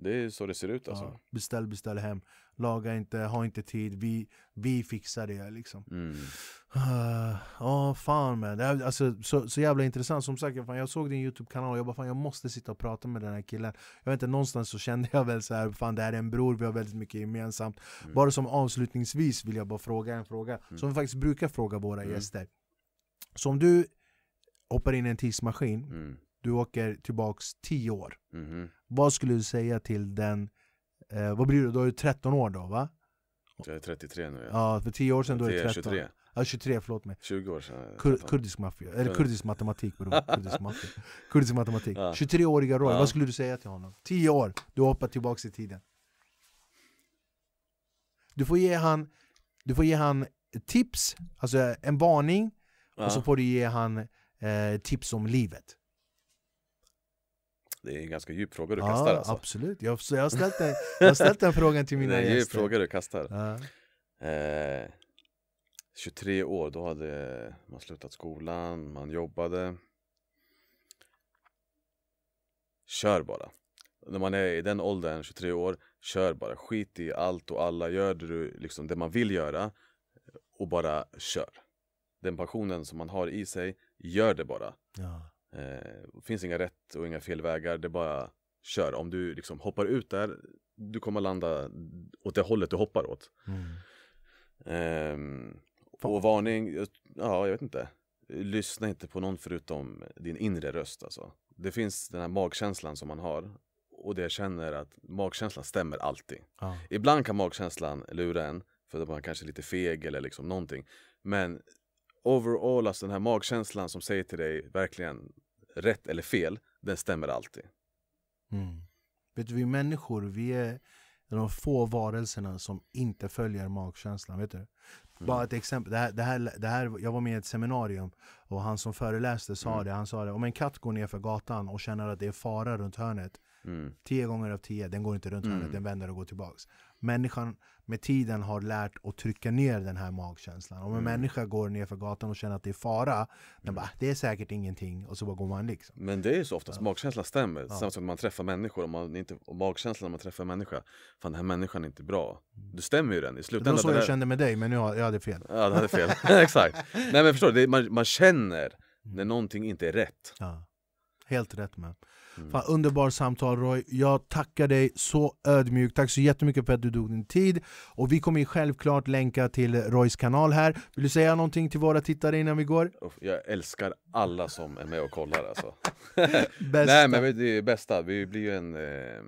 S2: Det är så det ser ut alltså.
S1: Ja, beställ, beställ hem. Laga inte, ha inte tid. Vi, vi fixar det liksom.
S2: Mm.
S1: Ah, Ja, fan man. Det är, alltså, så, så jävla intressant. Som sagt, fan, jag såg din YouTube-kanal och jag bara fan jag måste sitta och prata med den här killen. Jag vet inte, någonstans så kände jag väl så här, fan det här är en bror, vi har väldigt mycket gemensamt.
S2: Mm.
S1: Bara som avslutningsvis vill jag bara fråga en fråga. Som vi faktiskt brukar fråga våra
S2: Mm.
S1: gäster. Så om du hoppar in i en tidsmaskin,
S2: Mm.
S1: Du åker tillbaks 10 år.
S2: Mhm.
S1: Vad skulle du säga till den, eh, vad blir du, då är du 13 år då va?
S2: Jag är 33 nu. Ja.
S1: Ja, för 10 år sedan då är du
S2: 23,
S1: 13.
S2: 23.
S1: Ja, 23, förlåt mig.
S2: 20 år sedan.
S1: Kur,
S2: 13.
S1: kurdisk maffia, eller
S2: Kur-
S1: kurdisk matematik bror. Kurdisk, maffia. kurdisk matematik.
S2: Ja.
S1: 23-åriga Roy,
S2: Ja.
S1: vad skulle du säga till honom? 10 år, du hoppar tillbaks i tiden. Du får ge han, du får ge han tips, alltså en varning,
S2: Ja.
S1: och så får du ge han eh, tips om livet.
S2: Det är en ganska djup fråga du
S1: ja,
S2: kastar alltså.
S1: absolut. Jag, så jag, har ställt den, jag har ställt den frågan till mina
S2: det är en djup
S1: gäster.
S2: fråga du kastar.
S1: Ja.
S2: Eh, 23 år, då hade man slutat skolan, man jobbade. Kör bara. När man är i den åldern, 23 år, kör bara. Skit i allt och alla, gör du, liksom, det man vill göra och bara kör. Den passionen som man har i sig, gör det bara.
S1: Ja.
S2: Eh, finns inga rätt och inga fel vägar, det är bara kör. Om du liksom hoppar ut där, du kommer landa åt det hållet du hoppar åt.
S1: Mm.
S2: Ehm, och varning, ja jag vet inte. Lyssna inte på någon förutom din inre röst alltså. Det finns den här magkänslan som man har och det jag känner att magkänslan stämmer alltid.
S1: Ja.
S2: Ibland kan magkänslan lura en för att man kanske är lite feg eller liksom någonting. Men overall, alltså den här magkänslan som säger till dig verkligen rätt eller fel, den stämmer alltid.
S1: Mm. Vet du, vi människor, vi är de få varelserna som inte följer magkänslan. Vet du? Bara ett exempel, det här, det, här, det här, jag var med i ett seminarium och han som föreläste sa
S2: Mm.
S1: det, han sa det Om en katt går ner för gatan och känner att det är fara runt hörnet
S2: Mm.
S1: Tio gånger av tio, den går inte runt
S2: Mm.
S1: hörnet, den vänder och går tillbaks Människan med tiden har lärt att trycka ner den här magkänslan Om en
S2: Mm.
S1: människa går ner för gatan och känner att det är fara Den bara, det är säkert ingenting, och så bara går man liksom
S2: Men det är ju så oftast,
S1: Ja.
S2: magkänslan stämmer.
S1: Ja.
S2: Samma som när man träffar människor, om man inte, och magkänslan när man träffar en människa, fan den här människan är inte bra. Du stämmer ju den i
S1: Det var
S2: slutändan.
S1: så
S2: det
S1: jag kände med dig, men har jag hade fel
S2: Ja, det hade fel. Exakt. Nej men förstår du, det man, man känner när någonting inte är rätt.
S1: Ja, helt rätt med.
S2: Mm.
S1: Fan, underbar samtal Roy, jag tackar dig så ödmjukt, tack så jättemycket för att du tog din tid Och vi kommer självklart länka till Roys kanal här Vill du säga någonting till våra tittare innan vi går?
S2: Jag älskar alla som är med och kollar alltså. Nej men det är bästa, vi blir ju en, eh,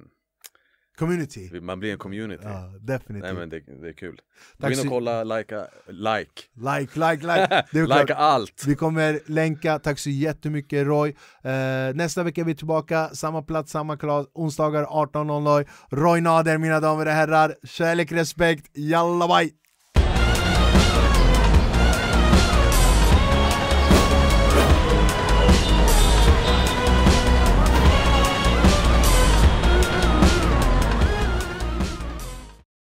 S1: community
S2: man blir en community.
S1: Ja, definitivt
S2: Nej men det, det är kul. Gå
S1: Tack
S2: in och kolla, likea, like.
S1: Like, like, like!
S2: Likea allt!
S1: Vi kommer länka, tack så jättemycket Roy eh, Nästa vecka är vi tillbaka, samma plats, samma klass, onsdagar 18.00 Roy Nader mina damer och herrar, kärlek, respekt, jalla bye!